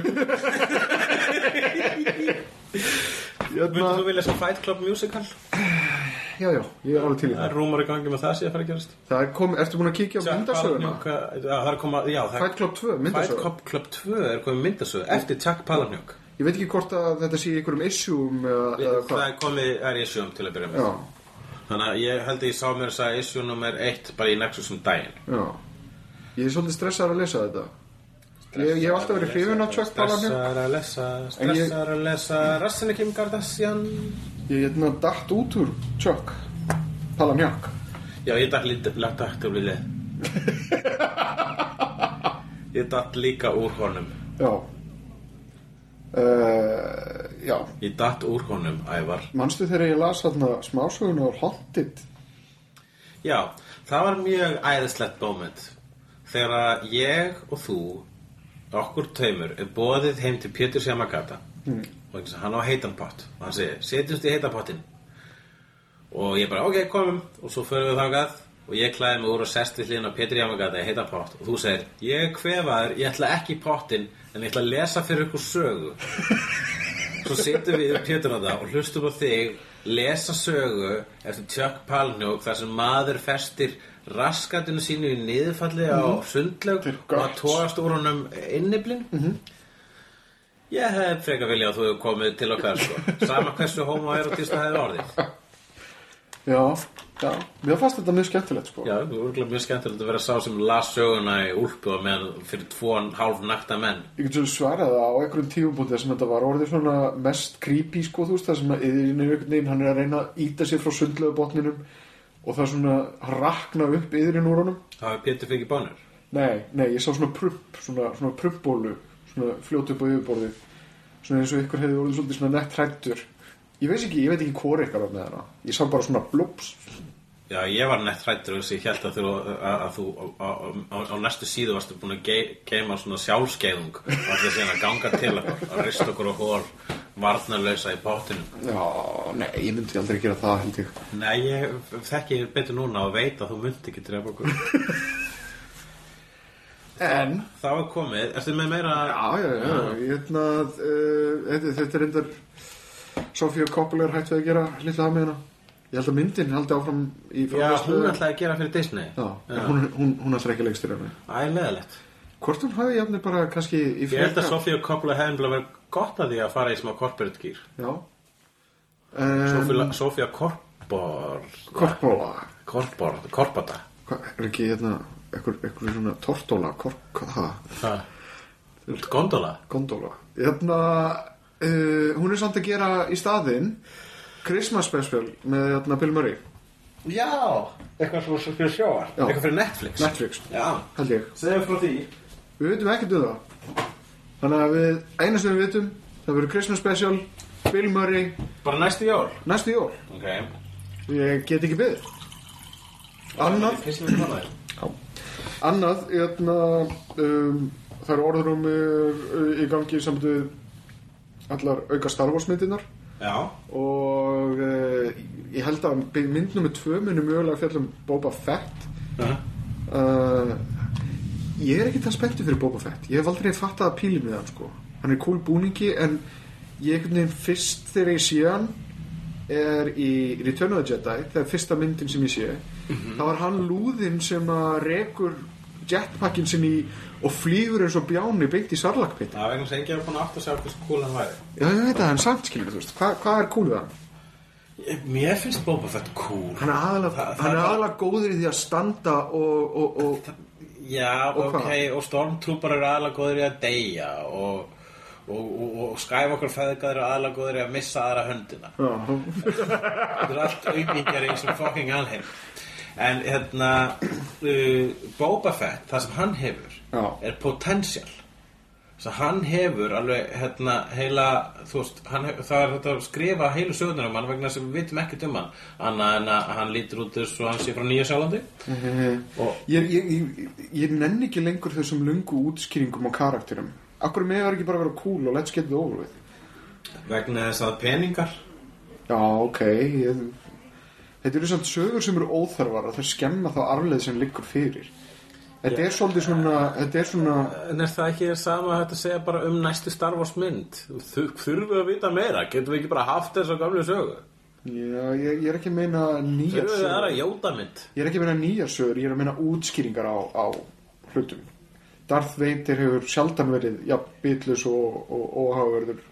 Jötna, myndir þú vilja svo Fight Club musical? Já, já, ég er alveg til í Það það er rúmar í gangi með það sé að fara að gerast. Það er komið, ertu búin að kíkja á myndasöguna? Palahniuk, Já, það er koma, já, það Fight Club 2, Fight myndasöguna Club, Club 2 er komið myndasögu eftir Chuck Palahniuk. Ég veit ekki hvort að þetta sé í einhverjum issueum eða, eða Það hvað er komið, er issue til að byrja með. Já, Þannig að ég held að ég sá mér þess að issue nummer 1 bara í Nexus um daginn. já Ég er svolítið stressaður að lesa þetta Ég, ég hef alltaf verið hrifin á Chuck Palahniuk Stressar að lesa, ég- stressar að lesa Rassinu Kim Kardashian Ég hérna datt út úr Chuck. Palahniuk Já, ég datt lítið dætt úr liðið Ég datt líka úr honum. Já. Uh, Já. Ég datt úr honum, Ævar. Manstu þegar ég las hérna smásöguna á Haunted? Já, það var mjög æðislegt moment. Þegar ég og þú Okkur taumur er boðið heim til Pétur Sjámagata mm. Og hann á heitan pott Og hann segir, setjumst í heitan pottin Og ég bara, ok, komum. Og svo förum við þangað. Og ég klæði mig úr og sest við hliðin á Pétur Sjámagata í heitan pott Og þú segir, ég kvefaður, ég ætla ekki í pottin En ég ætla að lesa fyrir ykkur sögu. Svo sittum við Pétur á það og hlustum á þig lesa sögu eftir Chuck Palahniuk þar sem maður festir raskatinu sínu í niðurfalli á sundlaug Til og að tóast úr honum inniblin Ég hef frekar vilja að þú hefur komið til okkar sko. sama hversu homoerotist það hefur orðið. Já, já. Mér fannst þetta mjög skemmtilegt sko. Já, það voru mjög skemmtilegt að vera sá sem las söguna í úlpu meðan fyrir tvo og hálf nakta menn. Ég get svo svarað það á einhverjum tífubúti sem þetta var orðið svona mest creepy sko þú veist það sem að yðurinn einhvern veginn hann er að reyna að íta sér frá sundlegu botninum og það svona rakna upp yðurinn úr honum. Það hefur Pétur fengið bánur Nei, nei, ég sá svona prump svona, svona svona fljótu upp á yfirborðið. Svona eins og ykkur hefði orðið svolítið svona nett hrættur Ég veist ekki, ég veit ekki hvori ykkar var með hana Ég sá bara svona blúps. Já, ég var nett hrættur að ég held að þú, að, þú á, á, á, næstu síðu varstu búin að ge, geima svona sjálfskeiðung og allir síðan að ganga til að rist okkur og hól varnarlausa í pottinum. Já, nei, ég myndi aldrei gera það held ég. Nei, ég þekki betur núna og veit að þú myndi ekki drefa okkur En Það var komið, ertu með meira Já, já, já, ég hérna uh, þetta, þetta er reyndar Sofía Coppola er hægt að gera lítið það með hana Ég held að myndin haldi áfram í Já, framleiðslu. hún ætlaði að gera fyrir Disney. Já, en hún, hún, hún ætlar ekki að leikstýra henni Æ, leðilegt Hvort hún hafi jafnir bara kannski í Ég held að Sofía Coppola hefði bara verið gott að því að fara í smá corporate gýr Já. Um, Sofía Corpor Coppola Corpor, Corpata Hvað, er ekki hérna ekkur, ekkur svona tortóla kor, hvað? Gondola? Gondola. Hérna, uh, hún er samt að gera í staðinn Christmas special með hérna, Bill Murray. Já, eitthvað svo fyrir sjóar. Já. Eitthvað fyrir Netflix. Netflix, Já, held ég. Segðu frá því. Við veitum ekkert um það. Þannig að við, eina sem við veitum Það verður Christmas special Bill Murray. Bara næstu jól? Næstu jól. Ok. Ég get ekki byggð Fyrst við talaði Já. Annað, hérna, um, það eru orðrumur uh, í gangi samt við allar auka Star Wars myndirnar. Já. Og uh, ég held að mynd nummer tvö muni mögulega fjallum Boba Fett. Uh. uh, ég er ekki það spenntur fyrir Boba Fett. Ég hef aldrei fattað að píli með hann sko. Hann er cool búningi en ég fyrst þegar ég sé hann er í Return of the Jedi það er fyrsta myndin sem ég sé þá var hann lúðinn sem að rekur jetpackin sinni og flýgur eins og bjáni beint í sarlakpitt Það vegna sem enginn var búin að átt að sjá hversu cool hann væri. Já ég veit það, en samt skilur þú veist. Hvað, hvað er við hann? Mér finnst Boba Fett cool hann er aðalega, Það- það hann er er- góður í því að standa og, og, og Já, Og ok, og Stormtrooper eru aðalega góður í að deyja og, og, og, og Skywalker feðgar eru aðalega góður í að missa aðra höndina. Þetta er allt auðmíkjar í sem fucking alheim En hérna uh, Boba Fett, það sem hann hefur Já. er potential. Svo hann hefur alveg hérna heila, þú veist, hann, hef- það er þetta að skrifa heilu sögurnar um hann vegna sem við vitum ekkert um hann annað en að hann lítur út eins og hann sé frá Nýja Sjálandi. Og ég, ég, ég, ég nenni ekki lengur þessum lungu útskýringum á karakterum. Akkur með er ekki bara að vera cool og let's get it over with? Vegna þess að peningar. Já, ok ég, þetta eru samt sögur sem eru óþarfar og það skemma þá arfleð sem liggur fyrir þetta er svolítið svona þetta er svona, En er það ekki sama að þetta segja bara um næstu Star Wars mynd? Þurfum við að vita meira, getum við ekki bara haft þess að gamlu sögu? já, ég, ég er ekki að meina nýjar Þurfum við aðra sögur jóta mynd? ég er ekki að meina nýjar sögur, ég er að meina útskýringar á, á hlutum Darth Vader hefur sjaldan verið ja, bitlus og, og, og óhafaverður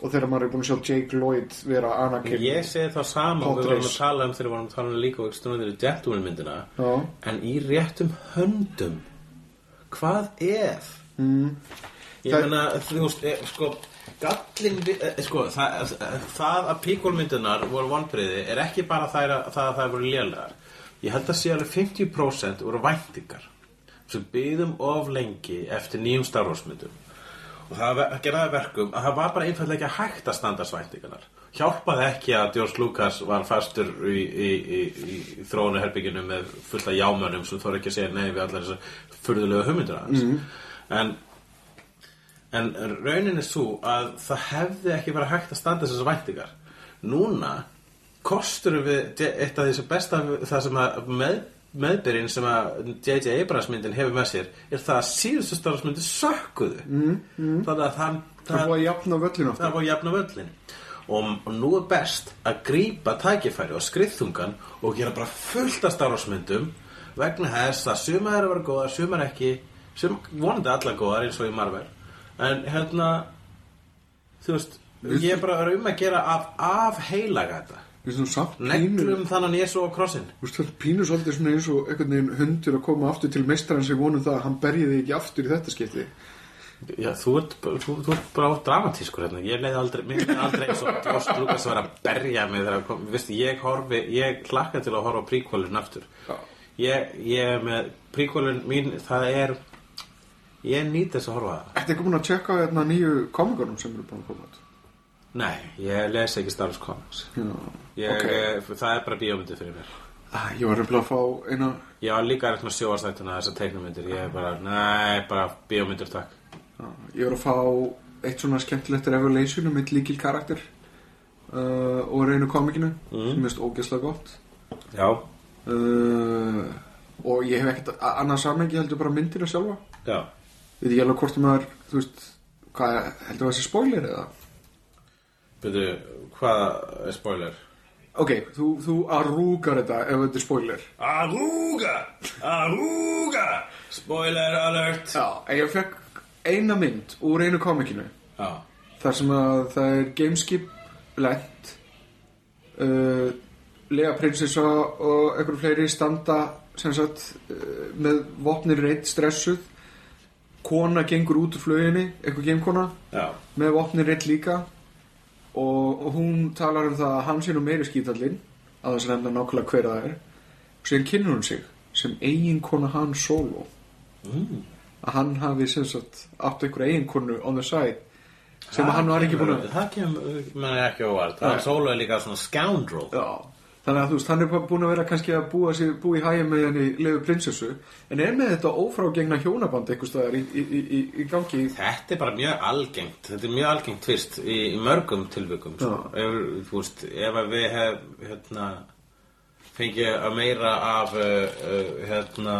og þegar maður er búin að sjá Jake Lloyd vera Anakin Ég segi það sama og við vorum að tala um þegar við vorum að tala um líka og ekstunum þeirri Gentleman myndina. Já. en í réttum höndum hvað ef? Mm. ég Það- meina þú veist eh, sko gallin við, eh, sko það, það að píkólmyndunar voru vonbriði er ekki bara það að það, að það voru lélegar. Ég held að sé alveg 50% voru væntingar sem byðum of lengi eftir nýjum starfsmyndum og það gerði að verkum að það var bara einfallega ekki hægt að standa svæntingarnar hjálpaði ekki að George Lucas var fastur í, í, í, í, þróunuherbygginu með fulla jámönum sem þóra ekki að segja nei við allar þessar furðulegu hugmyndir hans. En, en raunin er svo að það hefði ekki verið hægt að standa þessar væntingar núna kostur við eitt af sem besta það sem að með, meðbyrinn sem að J.J. Abrams myndin hefur með sér er það að síðustu starfsmyndi sökkuðu mm, mm. þannig að það, Það búið að jafna völlin það var jafn á völlin og, og nú er best að grípa tækifæri og skriðþungan og gera bara fullt af starfsmyndum vegna þess að sumar er að vera góðar, sumar ekki sum, vonandi allar góðar eins og í Marvel en hérna þú veist, ég er bara um að gera af, af heilaga þetta Neglum þannig Jésu á krossin er pínu svolítið svona eins og einhvern veginn hundur að koma aftur til meistran sem vonum það að hann berji þig ekki aftur í þetta skipti Já, þú ert, bara- þú, þú ert bara dramatískur hérna. Ég leið aldrei, aldrei eins og George Lucas var að berja mig þegar kom, viðstu, ég horfi, ég hlakka til að horfa á príkvælun aftur. Ég, ég er með príkvælun mín, það er, ég nýt þess að horfa það. Ertu ekki búin að tjekka hérna nýju komikunum sem eru búin að koma út? Nei, ég les ekki Star Wars Comics. Ég, ok okay. Það er bara bíómyndi fyrir mér. ah, Ég var reyfnilega að fá eina Ég var líka eftir með sjóastættuna þessar teiknumyndir. Ég er bara, nei, bara bíómyndir takk. já, Ég var að fá eitt svona skemmtilegt revelation um eitt líkil karakter uh, og reynu komikinu Mm. sem mist ógeðslega gott Já. uh, og ég hef ekkert a- annað samengi heldur bara myndina sjálfa Já. Veit ekki alveg hvort maður, þú veist hvað, heldur það sé spoiler eða? Byrju, hvað er spoiler? Ok, þú, þú arúgar þetta ef þetta er spoiler Arúga! Arúga! Spoiler alert! Já, en ég fekk eina mynd úr einu komikinu Já. þar sem að það er gameskip lent uh, Lea prinsessa og einhverjum fleiri standa sem sagt uh, með vopnir reitt stressuð kona gengur út úr fluginni einhver gamekona Já. með vopnir reitt líka og, og hún talar um það að hann sé nú meiri skítallinn að þess að nefna nákvæmlega hver það er og síðan kynnur hún sig sem eiginkona hann solo Mm. að hann hafi sem sagt átt einhverja eiginkonu on the side sem að hann var ekki búin að Það kemur, ekki óvart. Er solo er líka svona scoundrel. Já, þannig að þú veist, hann er búin að vera kannski að búa, sig, búa í hægum með henni lefu prinsessu en er með þetta ófrágengna hjónaband einhvers staðar í, í, í, í, gangi Þetta er bara mjög algengt. Þetta er mjög algengt tvist í, í mörgum tilvikum. Sko. Ef, þú veist, ef við hef, hérna, fengið að meira af uh, uh, hérna,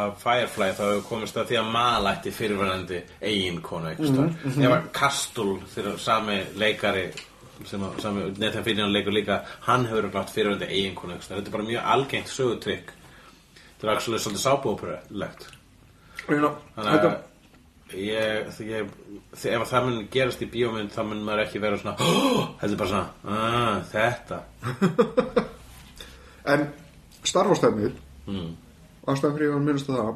af Firefly þá hefur komist að því að malætti fyrirverandi eiginkonu einhvers staðar. Ef að Kastul, þegar sami leikari sem að, sami Nathan Fillion leikur líka, hann hefur glátt fyrirverandi eiginkonu. Þetta er bara mjög algengt sögutrykk. Þetta er actually svolítið sábúoperulegt. Þannig að ég, ég, ef það mun gerast í bíómynd þá mun maður ekki vera svona oh, heldur bara svona, ah, þetta En Star Wars stefnir mm. ástæðan fyrir að minnast á það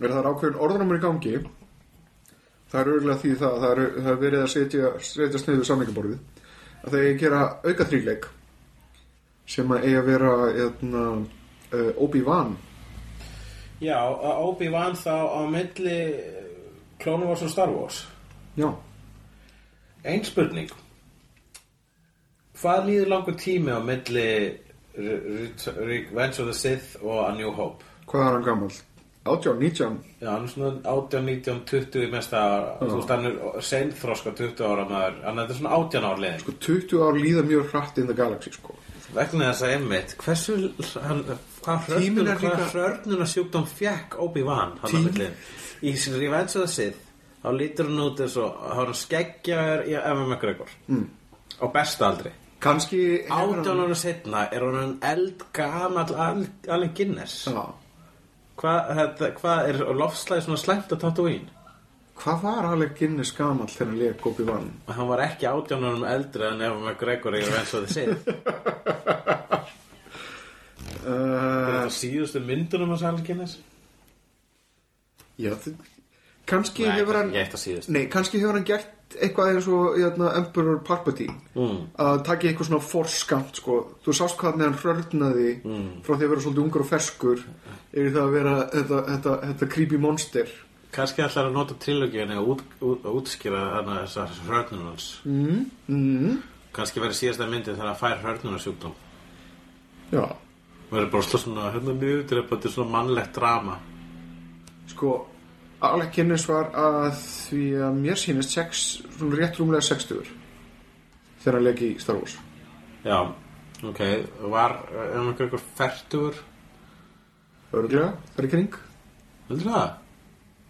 er að það er ákveðin orðnumur í gangi það er örgulega því það það er, það er verið að setja, setja sniðu samlingaborðið að það eigi að gera auka þrýleik sem að eigi að vera eitna, uh, Obi-Wan Já, Obi-Wan þá á milli Clone Wars og Star Wars Já, Ein spurning Hvað líður langur tími á milli Re- Re- Revenge of the Sith og A New Hope? hvað er hann gammal? 18, 19 Já, hann er svona 18, 19, 20 í mesta Þú veist, hann er seinþroska 20 ára maður. Hann er svona 18 ár liðin sko 20 ár líða mjög hratt in the galaxy sko. Vegna þess að einmitt hversu hann, hvað hrörnuna, hvað hrörnuna sjúkdóm fjekk Obi-Wan hann á Tím- milli. í sin Revenge of the Sith þá lítur hann út eins og er hann skeggjaður í Evan McGregor. Mm. á besta aldri. Kannski hefur átján ára setna er hann eldgamall Allen Guinness. Já. Hvað, hvað er lofslæði svona slæmt að Tatooine hvað var Alec Guinness gamall þegar hann leik Obi-Wan? hann var ekki átján árum eldri en Evan McGregor í Revenge of the Sith Uh, það síðustu myndunum hans Allen Guinness Já, þið, kannski hefur hann. Nei, kannski hefur hann gert eitthvað eins og jötna, Emperor Palpatine mm. að taka eitthvað svona forskamt sko. þú sást hvað með hann hrörnaði mm. frá því að vera svolítið ungur og ferskur yfir það að vera þetta, þetta, þetta creepy monster Kannski ætlar að nota trilogíunni að, út, út, að útskýra þarna þessar hrörnunans. Mm. Mm. Kannski verið síðasta myndin þegar að fær hrörnunarsjúkdóm. Já, Verið bara slá svona hérna til að þetta er svona mannlegt drama. sko Alec Guinness var að því að mér sýnist sex, svona rétt rúmlega 60 þegar leki í Star Wars Já, ok. Var, er hann eitthvað færtugur? Örglega, það er ekki ring Heldur það?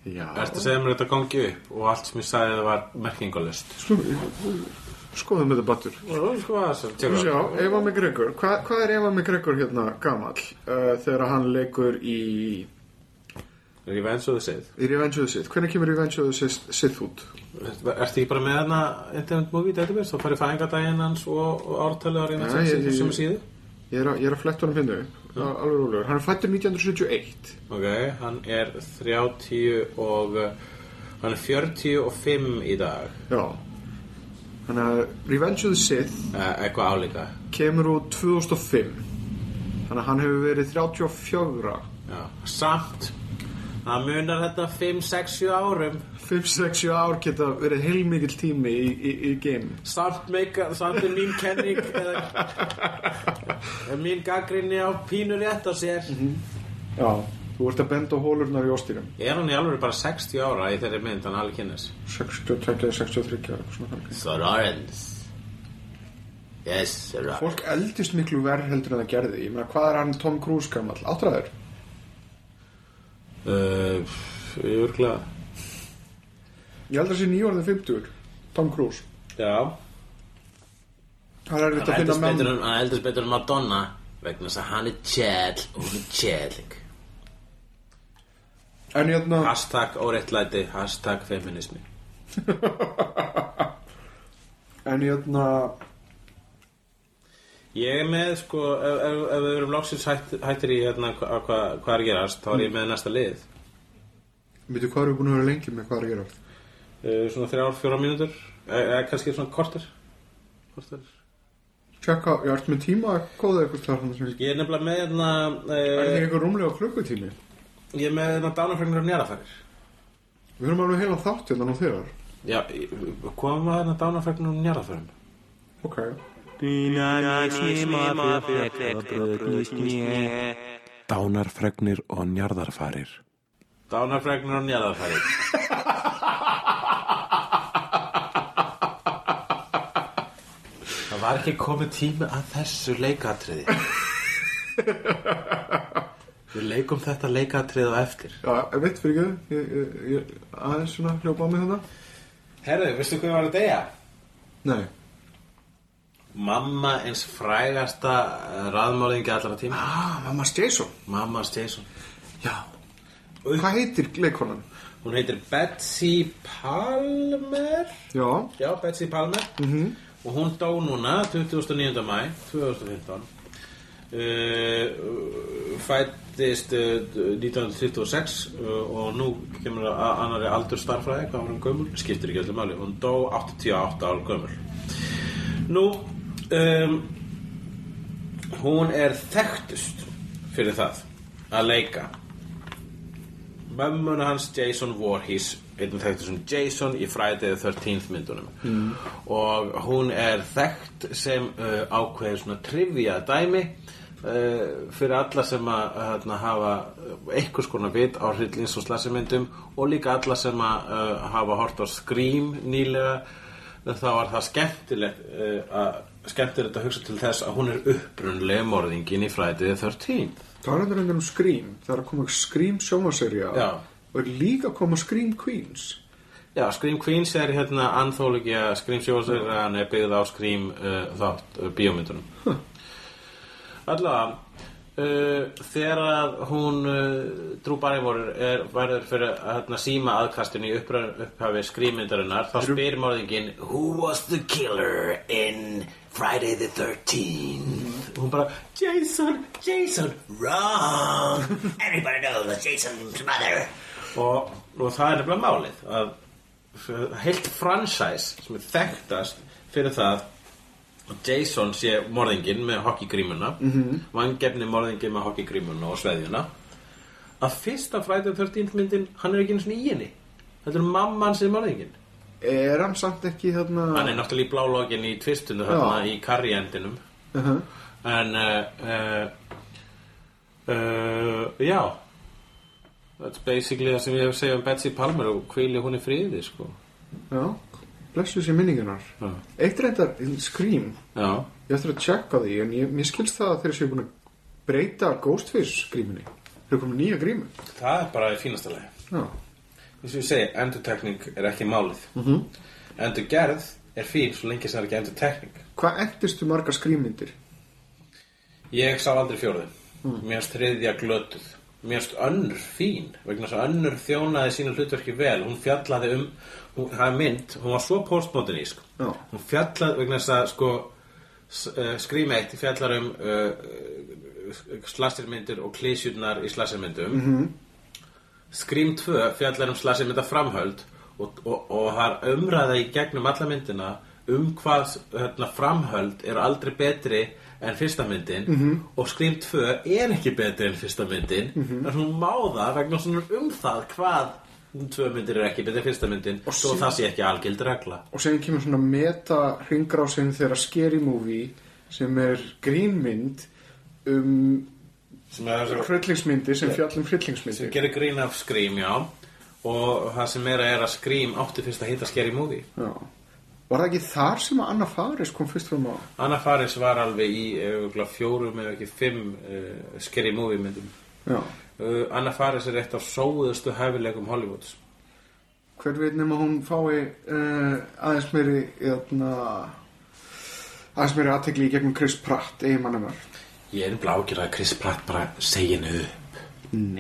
Já, Ertu að segja mér þetta gangi upp og allt sem ég sagði það var merkingalust? skoðum þetta battur Sko að það, Eva McGregor, Hva, hvað er Eva McGregor hérna gamall uh, þegar hann leikur í, Revenge of the Sith. í Revenge of the Sith hvernig kemur Revenge of the Sith, Sith út? Ertu ekki bara með hana Internet Movie Database og farið fæðingadaginn hans og, ártalið á Revenge of Nei, the ég- Sith sem síðu? Ég er að, ég er að fletta honum finna upp ja. alveg rólegur, hann er fættur 1971 Ok, hann er 30 og hann er 45 í dag Já Þannig að Revenge of the Sith uh, eitthvað álíka kemur út 2005 Þannig að hann hefur verið 34 Já. Samt það munar þetta 5, 6, 7 árum. 5-6 ár geta verið heilmikill tími í, í, í game Samt, meika, samt er mín kenning eða er mín gaggrinni á pínu rétt á sér. Já Þú ert að benda hólurnar í óstýrum Er hann í alveg bara 60 ára í þeirri mynd hann alveg kynnes 62, 63 ára. Sorarens Yes, Sorarens Fólk eldist miklu verð heldur en það gerði. Ég meina, hvað er hann Tom Cruise gamall? Áttræður? Uh, Örgla Ég held að sé nýjórðin 50 Tom Cruise. Já. Það er þetta að finna menn hann eldist betur en Madonna vegna þess að hann er tjell og hún er tjelling En hérna Hashtag óréttlæti, hashtag feminismi En hérna Ég er með sko, ef, ef, ef við erum loksins hætt, hættir í hérna hvað hva, hva er gerast, þá er ég með næsta lið. Veitu hvað við búin að vera lengi með hvað er að gera? Uh, Svona þrjár, fjóra mínútur. Eða kannski svona korter. Korter. Tjekka, ég ert með tíma að kóða eitthvað þar þannig sem ég Ég er nefnilega með hérna Er uh, það eitthvað rúmlega klukkutími? Ég er með hérna dánafræknir og njárafærir Við höfum alveg heila þátt hérna nú þegar. Já, komum að hérna dánafræknir og njárafærum Ok Dánarfregnir og njarðarfarir. Dánafræknir og njárafærir Það var ekki komið tími að þessu leikatriði. Við leikum þetta leikatrið á eftir. Já, ég veit fyrir ekki ég, ég, ég, aðeins svona hljópa á mig þannig Herðu, veistu hvað var að deyja? Nei Mamma eins frægasta raðmálingi allra tíma Ah, mamma Jason. Mamma Jason. Já. Hvað heitir leikonan? Hún heitir Betsy Palmer. Já. Já, Betsy Palmer. -hmm. Og hún dó núna 29. mæ 2015 uh, Fættist uh, 1926 uh, Og nú kemur annari aldur starfræði Hvað var hún gömul? Skiptir ekki öllu máli. Hún dó 88 ár gömul. Nú um, Hún er þekktust Fyrir það Að leika. Mömmuna hans Jason Voorhees einn þekktur sem Jason í Friday the 13th myndunum. Mm. og hún er þekkt sem uh, ákveður svona trivia dæmi uh, fyrir alla sem að hérna, hafa einhvers konar vit á hryllins og slassimyndum og líka alla sem að uh, hafa hort á Scream nýlega. Þá var það skemmtilegt uh, að skemmtilegt að hugsa til þess að hún er upprunlega morðingin í the 13th Það er endur um Scream Það er að koma Scream sjómaserja. Og er líka að koma Scream Queens Já, Scream Queens er hérna anthologia Scream sjóðsverðan er byggð á Scream uh, þátt uh, bíómyndunum huh. Allavega uh, þegar að hún uh, Drew Barrymore er verður fyrir að hérna, síma aðkastinu í upphafi Scream-myndarinnar þá spyr morðingin Who was the killer in Friday the 13th og hún bara Jason, Jason, wrong. Everybody knows that Jason's mother. Og, og það er nefnilega málið að heilt franchise sem er þekktast fyrir það að Jason sé morðingin með hockeygrímuna. Mm -hmm. vangefni morðingin með hockeygrímuna og sveðjuna. Að fyrsta the 13th myndin hann er ekki eins og í henni. Þetta er mamman sem er morðingin Er hann samt ekki þarna hann er náttúrulega í blálogin í tvistundu þarna í karriendinum uh -huh. en uh, uh, já. That's basically það sem ég hef segjað um Betsy Palmer og hvíli hún í friði sko. Já, blessu sér minningarnar Já. Eitt reyndar, Scream. Já, Ég ætla að checka því En ég, mér skilst það að þeir séu búin að breyta Ghostface grímunni Þeir komið nýja grímu. Það er bara í fínasta lagi. Já, eins og ég segi, endurtekning er ekki málið. Mm -hmm. endurgerð er fín svo lengi sem það er ekki endurtekning. Hvað endistu margar skrýmyndir? ég sá aldrei fjórðin mér finnst þriðja glötuð. Mér finnst önnur fín vegna þess að önnur þjónaði sínu hlutverki vel. Hún fjallaði um hún, það er mynd, hún var svo postmodernísk Já. hún fjallaði vegna þess að sko uh, Scream 1 fjallar um uh, slasirmyndir og klísjurnar í slasirmyndum -hmm. Scream 2 fjallar um slasirmynda framhöld og, og, og er umræða í gegnum alla myndina um hvað hérna, framhöld eru aldrei betri en fyrsta myndin -hmm. og Scream 2 er ekki betri en fyrsta myndin en hún má það vegna svona um það hvað tvö myndir er ekki betri en fyrsta myndin. Og svo það sé ekki algild regla. Og sem kemur svona meta hringrásin þegar Scary Movie sem er grínmynd um sem er sem sem fjallum sem hryllingsmyndir. Gerir grín af Scream, já. Og það sem meira er að Scream átti fyrst að hitta Scary Movie. Já. Var það ekki þar sem að Anna Faris kom fyrst fram á? Anna Faris var alveg í örugglega fjórum eða ekki fimm uh, Scary Movie myndum. Já. Uh, Anna Faris er eitt af sóðustu hæfileikum Hollywoods. Hver veit nema hún fái uh, aðeins meiri eðna, aðeins meiri aðtekli í gegnum Chris Pratt Ég er nefnilega ágjörð að Chris Pratt bara segja henni upp. Hann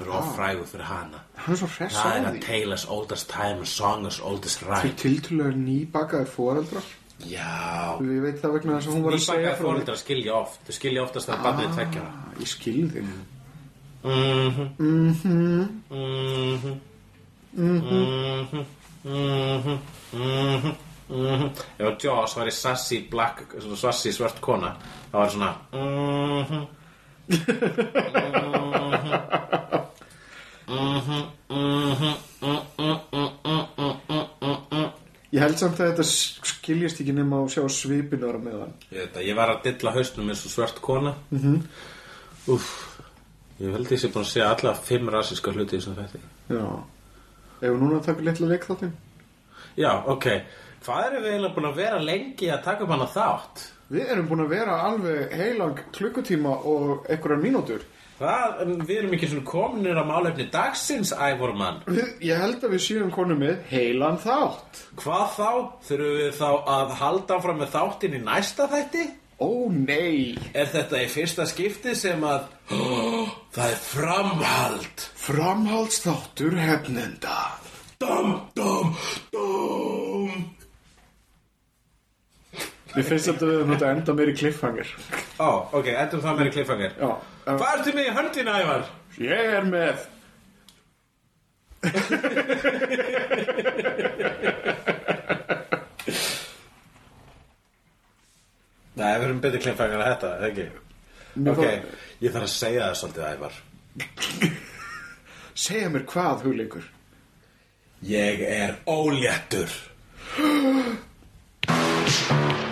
er offrægur fyrir hana. Hann er svo hress á Það er að tale as old as time, a song as old as Til right tiltölulega nýbakaðir foreldrar. Já. Ég veit það vegna þess að hún var að segja því. fóreldrar skilja oft. Þau skilja oftast að barnið er tveggjara Ah, Ég skil þig Mhm Mhm Mhm Mhm Mhm Mhm Mhm Ef Jaws var í sassy black svona sassy svört kona þá það svona Mhm Mhm Mhm Mhm Ég held samt að þetta skiljast ekki nema að sjá svipinara með hann Ég veit að ég var að dilla hausnum eins og svört kona mm -hmm. Úff Ég held ég sé búin að segja alla fimm rassiska hluti í þessum þætti. Já. Ef við núna taka litla leik þáttin Já, ok. Hvað erum við eiginlega búin að vera lengi að taka upp hana þátt? Við erum búin að vera alveg heilang klukkutíma og einhverjar mínútur. Hvað, við erum ekki svona kominir á málefni dagsins, Ævormann við, Ég held að við séum konu með heilan þátt. Hvað þá? Þurfum við þá að halda áfram með þáttin í næsta þætti? Ó nei. Er þetta í fyrsta skipti sem að Það er framhald. Framhaldsþáttur hefnenda. Dum, dum, dum. Mér finnst þetta við að enda meiri cliffhanger. Ó, ok, endum það meiri kliffangir Já um, Hvað ertu með í höndina, Ævar? Ég er með Nei, við erum betri kliffangir en þetta, eða ekki? Mér Ok, fá- ég þarf að segja það svolítið, Ævar. Segja mér hvað, hugleikur? Ég er óléttur